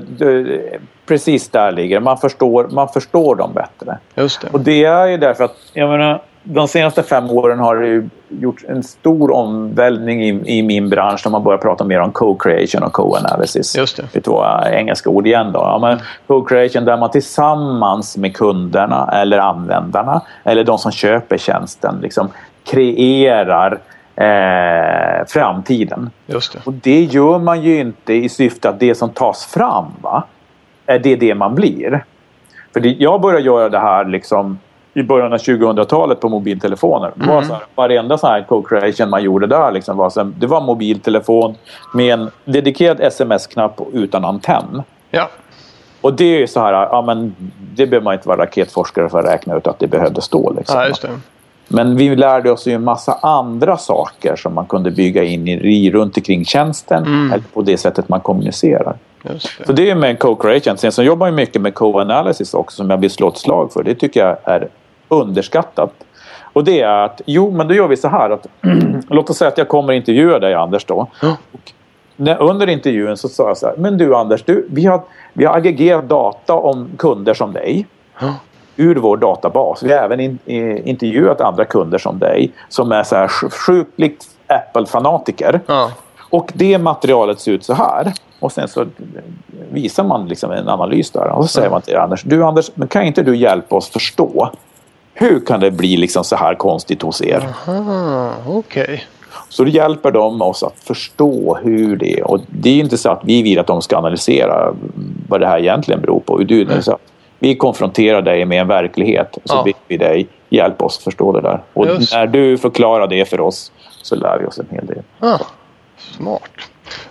precis där ligger man förstår, man förstår dem bättre. Just det. Och det är ju därför att jag menar, de senaste fem åren har det ju gjort en stor omvälvning i, i min bransch när man börjar prata mer om co-creation och co-analysis. Just det. Det är två engelska ord igen då. Ja, men co-creation där man tillsammans med kunderna eller användarna eller de som köper tjänsten liksom kreerar eh, framtiden. Just det. Och det gör man ju inte i syfte att det som tas fram va, är det det man blir. För det, jag började göra det här liksom i början av 2000-talet på mobiltelefoner. Mm. Det var så här, varenda sån här co-creation man gjorde där liksom var så här, det var mobiltelefon med en dedikerad sms-knapp utan antenn. Ja. Och det är så här, ja men det behöver man inte vara raketforskare för att räkna ut att det behövde stå. Liksom. Ja. Men vi lärde oss ju en massa andra saker som man kunde bygga in i, runt omkring tjänsten mm. eller på det sättet man kommunicerar. Det. Så det är med co-creation. Sen så jobbar jag mycket med co-analysis också som jag vill slå ett slag för. Det tycker jag är underskattat. Och det är att, jo men då gör vi så här att låt oss säga att jag kommer att intervjua dig Anders då. Och när, under intervjun så sa jag så här, men du Anders, du, vi, har, vi har aggregerat data om kunder som dig. Ur vår databas. Vi har även in, eh, intervjuat andra kunder som dig som är så här sjukligt Apple-fanatiker. Ja. Och det materialet ser ut så här. Och sen så visar man liksom en analys där. Och så säger man till Anders, du Anders, men kan inte du hjälpa oss förstå hur kan det bli liksom så här konstigt hos er? Aha, okej. Så det hjälper de oss att förstå hur det är. Och det är inte så att vi vill att de ska analysera vad det här egentligen beror på. Du, mm. så vi konfronterar dig med en verklighet så Ja. ber vi dig hjälpa oss förstå det där. Och Just. när du förklarar det för oss så lär vi oss en hel del. Ah, smart.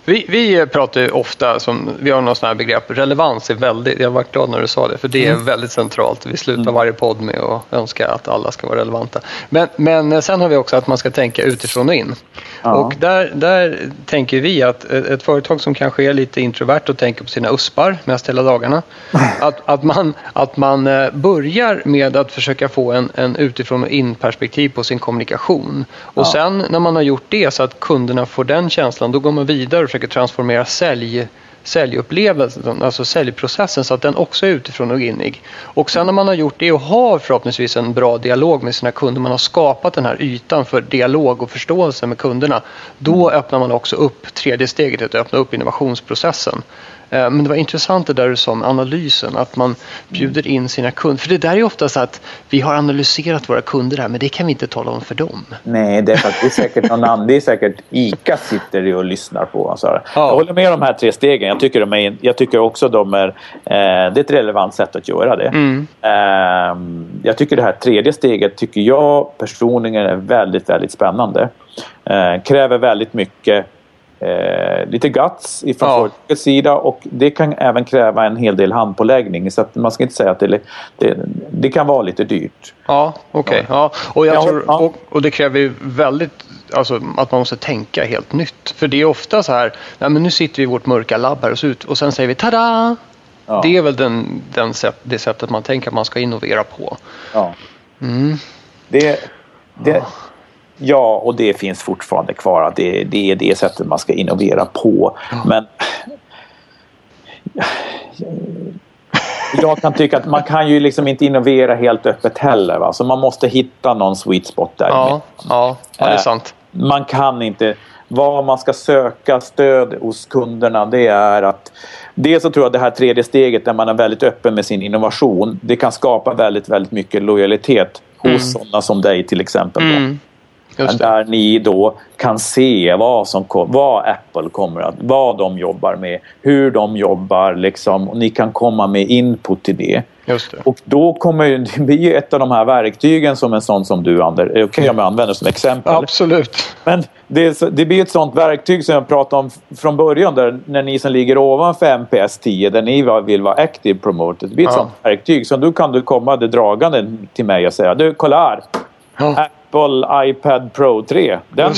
Vi, vi pratar ju ofta, som, vi har något sånt här begrepp, relevans är väldigt, jag var glad när du sa det, för det är Mm. väldigt centralt. Vi slutar varje podd med att önska att alla ska vara relevanta. Men, men sen har vi också att man ska tänka utifrån och in. Ja. Och där, där tänker vi att ett företag som kanske är lite introvert och tänker på sina uspar mest hela dagarna, att, att man, att man eh, börjar med att försöka få en, en utifrån och in perspektiv på sin kommunikation. Och Ja. sen när man har gjort det så att kunderna får den känslan, då går man vidare och försöker transformera sälj säljupplevelsen, alltså säljprocessen så att den också är utifrån och innig. Och sen när man har gjort det och har förhoppningsvis en bra dialog med sina kunder, man har skapat den här ytan för dialog och förståelse med kunderna, då öppnar man också upp tredje steget, att öppna upp innovationsprocessen. Eh, Men det var intressant det där du sa om analysen, att man bjuder in sina kunder. För det där är ofta så att vi har analyserat våra kunder här, men det kan vi inte tala om för dem. Nej, det är, är säkert någon annan. Det är säkert ICA sitter och lyssnar på. Alltså. Ja. Jag håller med om de här tre stegen. Jag tycker, de är, jag tycker också de är... Eh, det är ett relevant sätt att göra det. Mm. Eh, jag tycker det här tredje steget tycker jag personligen är väldigt, väldigt spännande. Eh, kräver väldigt mycket eh, lite guts ifrån Ja. företagets sida och det kan även kräva en hel del handpåläggning. Så att man ska inte säga att det, det, det kan vara lite dyrt. Ja, okej. Ja. Och, jag tror, och, och det kräver ju väldigt alltså, att man måste tänka helt nytt. För det är ofta så här, nej, men nu sitter vi i vårt mörka labb här och, så ut, och sen säger vi tada! Ja. Det är väl den, den sätt, det sättet man tänker att man ska innovera på. Ja. Mm. Det, det, ja, och det finns fortfarande kvar. att Det, det är det sättet man ska innovera på. Men jag kan tycka att man kan ju liksom inte innovera helt öppet heller. Va? Så man måste hitta någon sweet spot där. Ja, ja, ja, det är Eh, sant. Man kan inte... Vad man ska söka stöd hos kunderna det är att... Dels så tror jag det här tredje steget där man är väldigt öppen med sin innovation. Det kan skapa väldigt, väldigt mycket lojalitet hos sådana som dig till exempel. Mm. Där ni då kan se vad, som, vad Apple kommer att, vad de jobbar med, hur de jobbar liksom. Och ni kan komma med input till det. Det. Och då kommer det blir ett av de här verktygen som en sån som du Ander, är okej om jag använder som exempel? Absolut. Men det, så- det blir ett sånt verktyg som jag pratade om från början där när ni som ligger ovanför MPS 10 där ni vill vara active promoted. Det blir ett Ja. sånt verktyg som då kan du komma det dragande till mig och säga du kolla här. Ja, Apple iPad Pro 3. Den,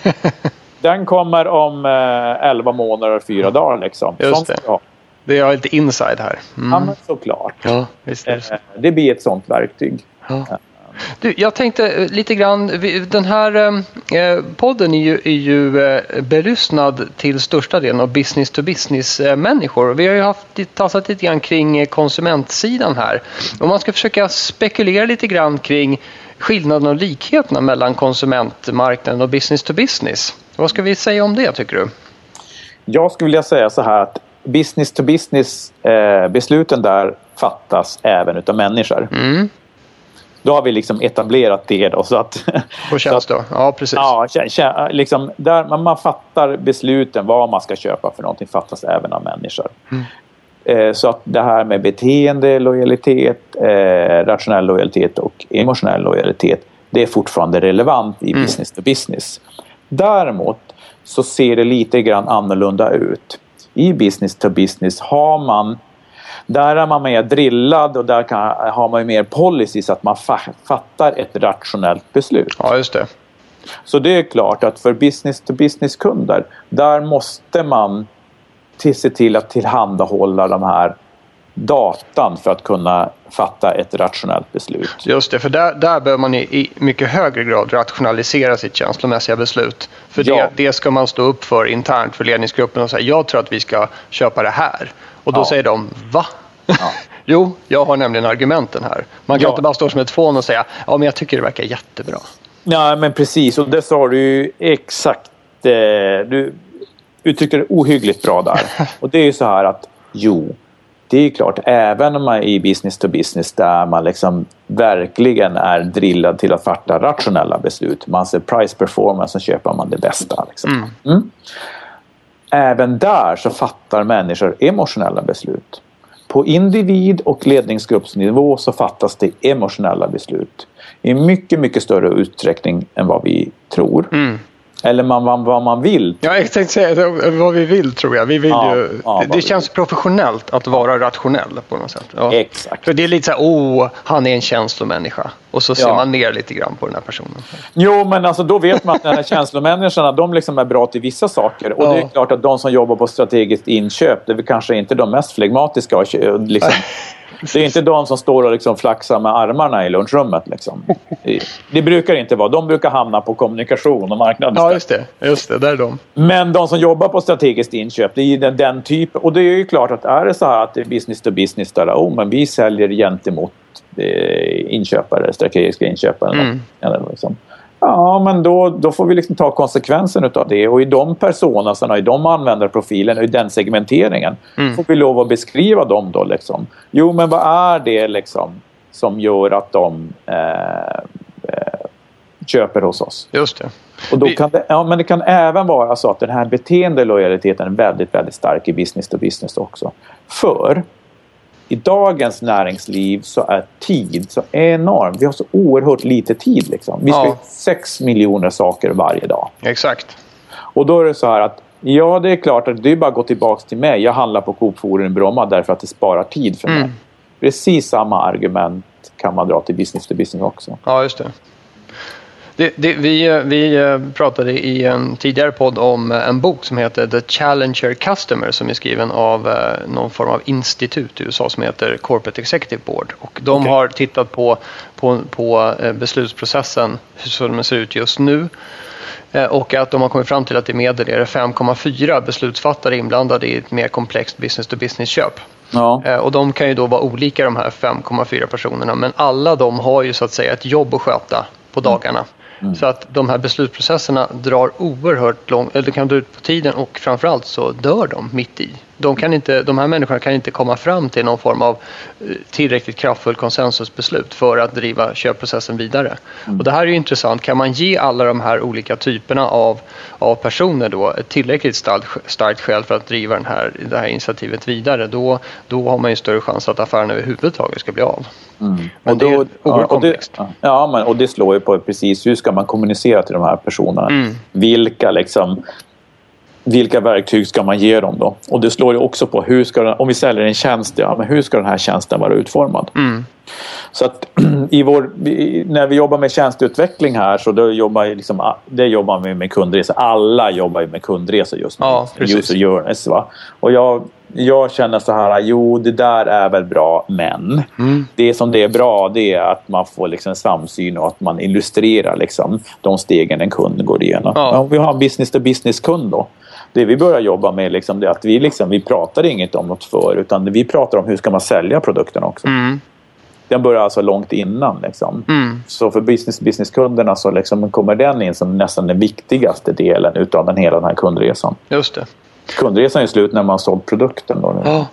den kommer om eh, 11 månader och 4 dagar liksom. Just Sånt det. ha. Det är lite inside här. Ja, Mm. men såklart. Ja, visst. Eh, Det blir ett sånt verktyg. Ja. Du, jag tänkte eh, lite grann, den här eh, podden är ju, är ju eh, belyssnad till största delen av business to business eh. Vi har ju haft tassat lite grann kring eh, konsumentsidan här. Om man ska försöka spekulera lite grann kring skillnaderna och likheterna mellan konsumentmarknaden och business to business. Vad ska vi säga om det tycker du? Jag skulle vilja säga så här att business to business eh, besluten där fattas även utav människor. Mm. Då har vi liksom etablerat det då så att... Och känns då? Ja, precis. Ja, liksom, där man, man fattar besluten vad man ska köpa för någonting fattas även av människor. Eh, så att det här med beteende, lojalitet, eh, rationell lojalitet och emotionell lojalitet det är fortfarande relevant i business to business. Däremot så ser det lite grann annorlunda ut. I business to business har man där är man mer drillad och där kan, har man mer policy så att man fa- fattar ett rationellt beslut. Ja, just det. Så det är klart att för business to business-kunder, där måste man till, se till att tillhandahålla de här datan för att kunna fatta ett rationellt beslut. Just det, för där, där behöver man i, i mycket högre grad rationalisera sitt känslomässiga beslut. För Ja. det, det ska man stå upp för internt för ledningsgruppen och säga jag tror att vi ska köpa det här. Och då Ja. säger de va? Ja. Jo, jag har nämligen argumenten här. Man kan inte bara stå som ett fån och säga ja, men jag tycker det verkar jättebra. Ja, men precis. Och det sa du ju exakt. Eh, du uttryckte det ohyggligt bra där. Och det är ju så här att jo, det är klart, även om man är i business to business där man liksom verkligen är drillad till att fatta rationella beslut. Man ser price performance så köper man det bästa. Liksom. Mm. Även där så fattar människor emotionella beslut. På individ och ledningsgruppsnivå så fattas det emotionella beslut i mycket, mycket större utsträckning än vad vi tror. Eller man, vad, vad man vill. Ja, jag tänkte säga vad vi vill tror jag. Vi vill Ja, ju, ja, det känns professionellt att vara rationell på något sätt. Ja. Exakt. För det är lite så här, oh, han är en känslomänniska. Och så ser man ner lite grann på den här personen. Jo, men alltså, då vet man att den här känslomänniskorna de liksom är bra till vissa saker. Och det är klart att de som jobbar på strategiskt inköp, det är väl kanske inte de mest flegmatiska. Liksom. Det är inte de som står och liksom flaxar med armarna i lunchrummet. Liksom. Det- brukar inte vara. De brukar hamna på kommunikation och marknad. Ja, just det. Just det, där är de. Men de som jobbar på strategiskt inköp, det är den, den typen. Och det är ju klart att är det så här att det är business to business där, oh, men vi säljer gentemot eh, inköpare, strategiska inköpare. Mm. Eller liksom. Ja, men då, då får vi liksom ta konsekvensen av det. Och i de personerna, i de användarprofilen och i den segmenteringen Mm. får vi lov att beskriva dem då. Liksom. Jo, men vad är det liksom som gör att de eh, eh, köper hos oss? Just det. Och då kan det, ja, men det kan även vara så att den här beteendelojaliteten är väldigt, väldigt stark i business to business också. För i dagens näringsliv så är tid så enorm. Vi har så oerhört lite tid. Liksom. Vi ska Ja. sex miljoner saker varje dag. Exakt. Och då är det så här att ja, det är klart att det är bara att gå tillbaka till mig. Jag handlar på Coop Forum i Bromma därför att det sparar tid för mig. Mm. Precis samma argument kan man dra till business to business också. Ja, just det. Det, det, vi, vi eh, pratade i en tidigare podd om eh, en bok som heter The Challenger Customer som är skriven av eh, någon form av institut i USA som heter Corporate Executive Board. Och de Okej. har tittat på, på, på beslutsprocessen, hur den ser ut just nu. Och att de har kommit fram till att i medel är det 5,4 beslutsfattare inblandade i ett mer komplext business-to-business-köp. Ja. Och de kan ju då vara olika de här 5,4 personerna men alla de har ju så att säga ett jobb att sköta på dagarna. Mm. Så att de här beslutsprocesserna drar oerhört långt, eller det kan dra ut på tiden och framförallt så dör de mitt i. De, kan inte, de här människorna kan inte komma fram till någon form av eh, tillräckligt kraftfull konsensusbeslut för att driva köpprocessen vidare. Och det här är ju intressant, kan man ge alla de här olika typerna av, av personer då ett tillräckligt starkt, starkt skäl för att driva den här, det här initiativet vidare, då, då har man ju större chans att affären överhuvudtaget ska bli av. Men Och det är då- oerhört ja, och det, komplext. ja, men, och det slår ju på precis hur ska man kommunicera till de här personerna. Mm. Vilka, liksom, vilka verktyg ska man ge dem då? Och det slår ju också på hur ska den, om vi säljer en tjänst, ja, men hur ska den här tjänsten vara utformad? Mm. Så att i vår, när vi jobbar med tjänsteutveckling här så då jobbar, liksom, det jobbar vi med kundresor. Alla jobbar ju med kundresor just nu. Ja, precis. User journeys, va? Och jag, jag känner så här, jo det där är väl bra men Mm. det som det är bra det är att man får liksom samsyn och att man illustrerar liksom de stegen en kund går igenom. Ja. Ja. vi har en business to business kund då. Det vi börjar jobba med liksom är att vi, liksom, vi pratar inget om något för utan vi pratar om hur ska man sälja produkten också. Mm. Den börjar alltså långt innan. Liksom. Mm. Så för business business-kunderna så liksom kommer den in som nästan den viktigaste delen utav den hela den här kundresan. Just det. Kundresan är slut när man har sålt produkten. Då. Ja.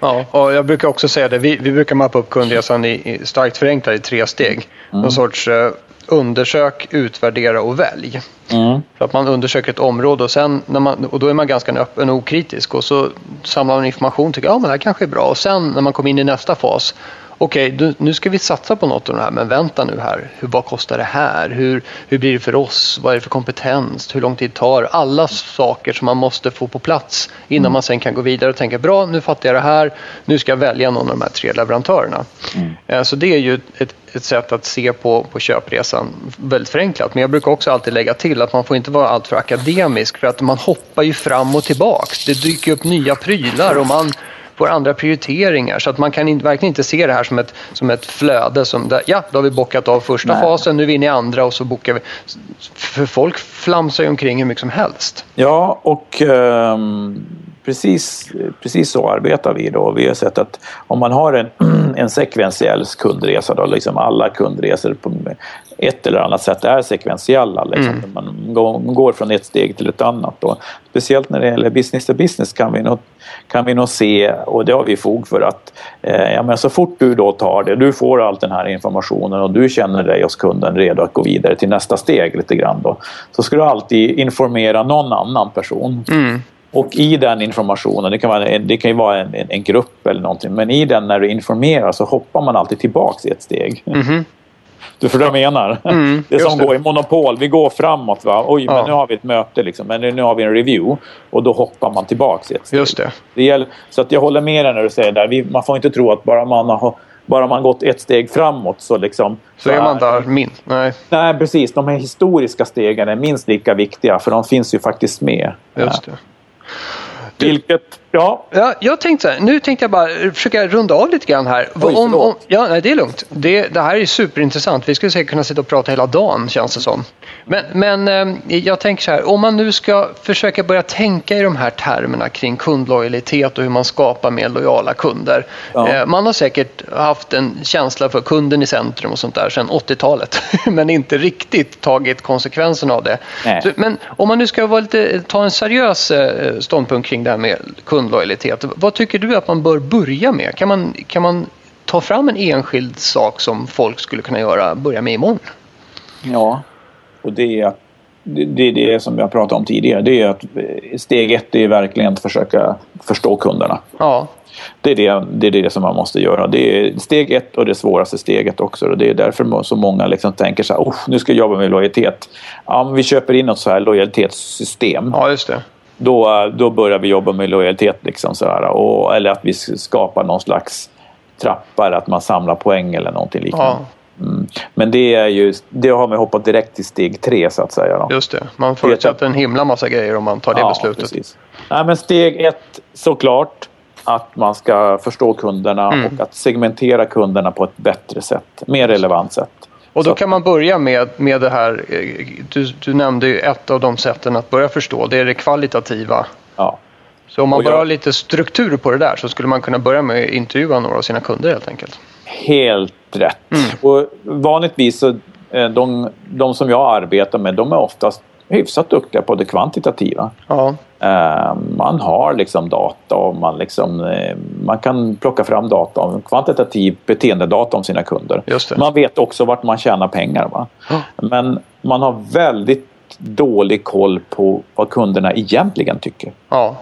Ja, och jag brukar också säga det. Vi, vi brukar mappa upp kundresan i, i starkt förenklat i tre steg. Någon sorts eh, undersök, utvärdera och välj. mm. Så att man undersöker ett område och, sen när man, och då är man ganska öppen och okritisk och så samlar man information och tycker ja men det här kanske är bra. Och sen när man kommer in i nästa fas Okej, du- nu ska vi satsa på något av det här, men vänta nu här. Hur, vad kostar det här? Hur, hur blir det för oss? Vad är det för kompetens? Hur lång tid tar? Alla saker som man måste få på plats innan man sen kan gå vidare och tänka bra, nu fattar jag det här. Nu ska jag välja någon av de här tre leverantörerna. Eh, Så det är ju ett, ett sätt att se på, på köpresan väldigt förenklat. Men jag brukar också alltid lägga till att man får inte vara alltför akademisk för att man hoppar ju fram och tillbaks. Det dyker upp nya prylar och man får andra prioriteringar. Så att man kan inte, verkligen inte se det här som ett, som ett flöde. Som där, ja, då har vi bockat av första Nej. fasen, nu är vi inne i andra och så bockar vi. För folk flamsar ju omkring hur mycket som helst. Ja, och ehm, precis, precis så arbetar vi då. Vi har sett att om man har en, en sekventiell kundresa då, liksom alla kundresor på ett eller annat sätt är sekventiella. Liksom. Mm. Man går från ett steg till ett annat. Då. Speciellt när det gäller business to business kan vi nog, kan vi nog se, och det har vi fog för, att eh, ja, men så fort du då tar det, du får all den här informationen och du känner dig hos kunden redo att gå vidare till nästa steg lite grann då, så ska du alltid informera någon annan person. Mm. Och i den informationen, det kan, vara, det kan ju vara en, en, grupp eller någonting, men i den när du informerar så hoppar man alltid tillbaks ett steg. Mm. Du förstår vad jag menar? Mm, det är som det. går i monopol. Vi går framåt. Va? Oj, ja. men nu har vi ett möte. Liksom. Men nu har vi en review. Och då hoppar man tillbaks ett steg. Just det. det gäller, så att jag håller med dig när du säger där. Vi, man får inte tro att bara man har bara man gått ett steg framåt så liksom... Så, är man där minst? Nej. Nej, precis. De här historiska stegen är minst lika viktiga för de finns ju faktiskt med. Just det. Vilket, ja. ja. Jag tänkte så här, nu tänkte jag bara försöka runda av lite grann här. Oj, om, om, ja, nej, det är lugnt. Det, det här är superintressant. Vi skulle säkert kunna sitta och prata hela dagen känns det som. Men, men eh, jag tänker så här, om man nu ska försöka börja tänka i de här termerna kring kundlojalitet och hur man skapar mer lojala kunder. Ja. Eh, man har säkert haft en känsla för kunden i centrum och sånt där sedan 80-talet men inte riktigt tagit konsekvenserna av det. Så, men om man nu ska vara lite, ta en seriös eh, ståndpunkt kring det här med kundlojalitet. Vad tycker du att man bör börja med? Kan man, kan man ta fram en enskild sak som folk skulle kunna göra, börja med imorgon? Ja, och det är att det är det som jag pratade om tidigare. Det är att eh, steg ett är verkligen att försöka förstå kunderna. Ja. Det är det, det är det som man måste göra. Det är steg ett och det svåraste steget också. Och det är därför så många liksom tänker så här, nu ska jag jobba med lojalitet. Ja, vi köper in något så här lojalitetssystem. Ja, just det. Då, då börjar vi jobba med lojalitet. Liksom så här, och, eller att vi skapar någon slags trappar, att man samlar poäng eller någonting liknande. Ja. Mm. Men det, är ju, det har man hoppat direkt till steg tre så att säga. Då. Just det, man förutsätter en himla massa grejer om man tar det ja, beslutet. Precis. Nej, men steg ett såklart att man ska förstå kunderna mm. och att segmentera kunderna på ett bättre sätt, mer relevant sätt. Och då kan man börja med, med det här, eh, du, du nämnde ju ett av de sätten att börja förstå, det är det kvalitativa. Ja. Så om man bara har lite struktur på det där så skulle man kunna börja med att intervjua några av sina kunder helt enkelt. Helt rätt. Mm. Och vanligtvis så eh, de, de som jag arbetar med de är oftast hyfsat duktiga på det kvantitativa. Ja. Uh, man har liksom data och man, liksom, uh, man kan plocka fram data om kvantitativ beteendedata om sina kunder. Man vet också vart man tjänar pengar. Va? Ja. Men man har väldigt dålig koll på vad kunderna egentligen tycker. Ja.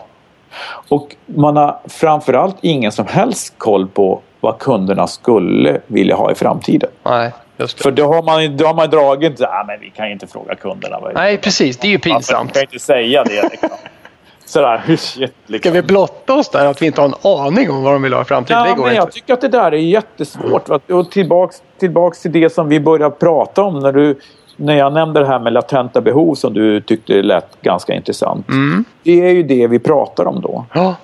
Och man har framförallt ingen som helst koll på vad kunderna skulle vilja ha i framtiden. Nej, För då har man, då har man dragit, ah, men vi kan ju inte fråga kunderna. Nej, precis. Det är ju pinsamt. Man kan inte säga det. Liksom. Sådär, shit, liksom. Ska vi blotta oss där att vi inte har en aning om vad de vill ha i framtiden? Ja, det men jag tycker att det där är jättesvårt. Och tillbaks, tillbaks till det som vi började prata om när du när jag nämnde det här med latenta behov som du tyckte lät ganska intressant. Mm. Det är ju det vi pratar om då. Ja.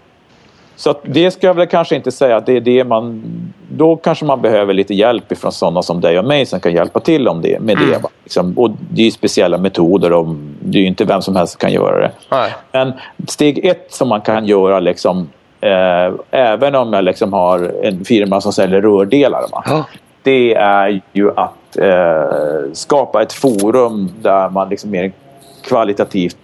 Så att det ska jag väl kanske inte säga att det är det man... Då kanske man behöver lite hjälp ifrån sådana som dig och mig som kan hjälpa till om det, med mm. det. Liksom. Och det är ju speciella metoder och det är ju inte vem som helst som kan göra det. Nej. Men steg ett som man kan göra liksom, eh, även om jag liksom har en firma som säljer rördelar. Ja. Det är ju att eh, skapa ett forum där man liksom mer kvalitativt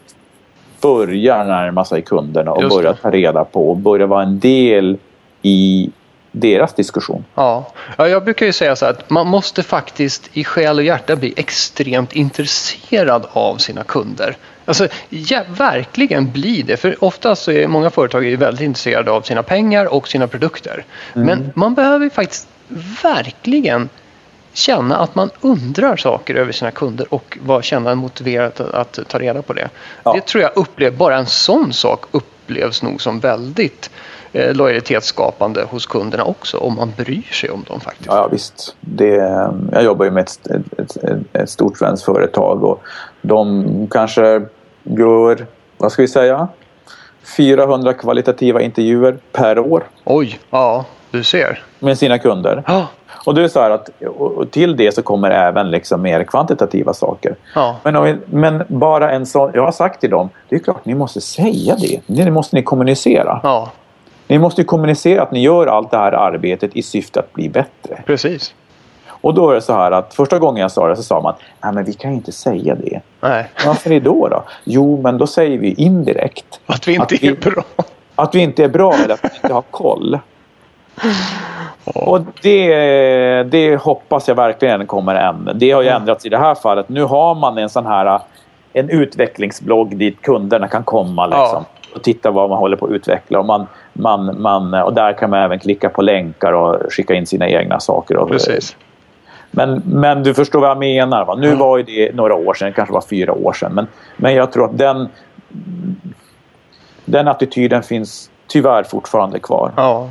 börjar närma sig kunderna och börjar ta reda på och börjar vara en del i deras diskussion. Ja. ja, jag brukar ju säga så att man måste faktiskt i själ och hjärta bli extremt intresserad av sina kunder. Alltså ja, verkligen bli det. För oftast så är många företag är väldigt intresserade av sina pengar och sina produkter. Mm. Men man behöver faktiskt verkligen känna att man undrar saker över sina kunder och var, känna motiverat att, att, ta reda på det. Ja. Det tror jag upplever, bara en sån sak upplevs nog som väldigt eh, lojalitetsskapande hos kunderna också om man bryr sig om dem faktiskt. Ja, visst. Det, jag jobbar ju med ett, ett, ett, ett stort svenskt företag och de kanske gör, vad ska vi säga, 400 kvalitativa intervjuer per år. Oj, ja. Du ser. Med sina kunder. Ja. Och det är så att till det så kommer även liksom mer kvantitativa saker. Ja. Men, vi, men bara en sån, jag har sagt till dem, det är klart ni måste säga det. Det måste ni kommunicera. Ja, Ni måste ju kommunicera att ni gör allt det här arbetet i syfte att bli bättre. precis. Och då är det så här att första gången jag sa det så sa man, nej men vi kan ju inte säga det. Nej, Varför det då då? Jo, men då säger vi indirekt att vi inte Att vi- är bra. att vi inte är bra eller att vi inte har koll. Och det, det hoppas jag verkligen kommer ändra. Det har ju ändrats i det här fallet. Nu har man en sån här en utvecklingsblogg dit kunderna kan komma liksom, och titta vad man håller på att utveckla. Och, man, man, man, och där kan man även klicka på länkar och skicka in sina egna saker. Och, Precis. Men, men du förstår vad jag menar. Va? Nu var ju det några år sedan, kanske var fyra år sedan. Men, men jag tror att den, den attityden finns tyvärr fortfarande kvar. Ja.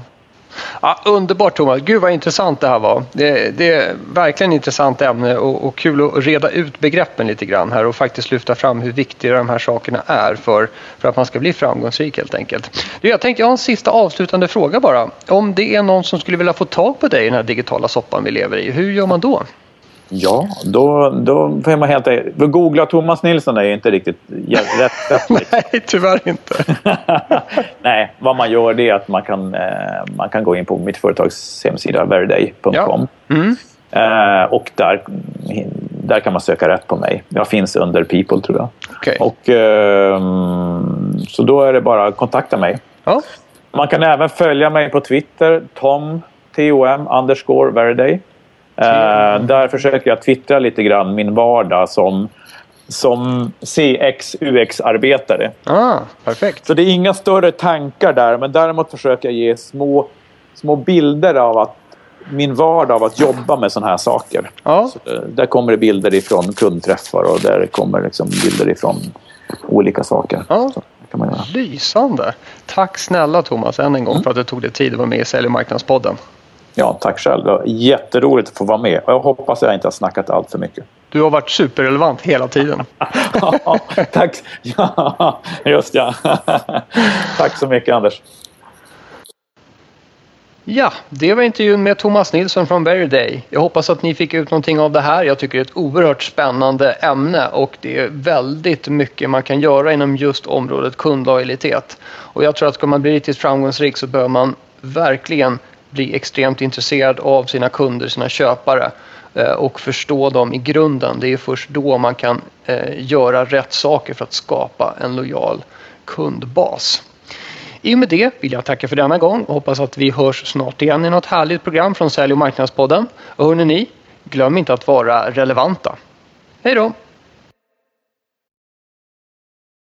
Ja, underbart Thomas. Gud vad intressant det här var. Det, det är verkligen ett intressant ämne och, och kul att reda ut begreppen lite grann här och faktiskt lyfta fram hur viktiga de här sakerna är för, för att man ska bli framgångsrik helt enkelt. Du, jag tänkte jag har en sista avslutande fråga bara. Om det är någon som skulle vilja få tag på dig i den här digitala soppan vi lever i, hur gör man då? Ja, då, då får man helt enkelt... Googla Thomas Nilsson är inte riktigt rätt sätt. liksom. Nej, tyvärr inte. Nej, vad man gör det är att man kan, eh, man kan gå in på mitt företags hemsida veriday.com. Mm. Eh, och där, där kan man söka rätt på mig. Jag finns under People tror jag. Okej. Och, ehm, så då är det bara att kontakta mig. Ja. Man kan även följa mig på Twitter, tom, tom underscore veriday. Eh, där försöker jag twittra lite grann min vardag som, som CX UX-arbetare. Ah, perfekt. Så det är inga större tankar där, men däremot försöker jag ge små, små bilder av att min vardag av att jobba med sådana här saker. Ja. Så, eh, där kommer det bilder ifrån kundträffar och där kommer liksom bilder ifrån olika saker. Det kan man göra. Lysande. Tack snälla Thomas än en gång för att du tog dig tid att vara med i Sälj och marknadspodden. Ja, tack själv. Det var jätteroligt att få vara med. Och jag hoppas att jag inte har snackat allt för mycket. Du har varit superrelevant hela tiden. Ja, tack. Ja, just ja. Tack så mycket Anders. Ja, det var intervjun med Thomas Nilsson från Veriday. Jag hoppas att ni fick ut någonting av det här. Jag tycker det är ett oerhört spännande ämne och det är väldigt mycket man kan göra inom just området kundlojalitet. Och jag tror att ska man bli riktigt framgångsrik så behöver man verkligen bli extremt intresserad av sina kunder, sina köpare eh, och förstå dem i grunden. Det är först då man kan eh, göra rätt saker för att skapa en lojal kundbas. I och med det vill jag tacka för denna gång och hoppas att vi hörs snart igen i något härligt program från Sälj och marknadspodden. Och hörni ni, glöm inte att vara relevanta. Hej då!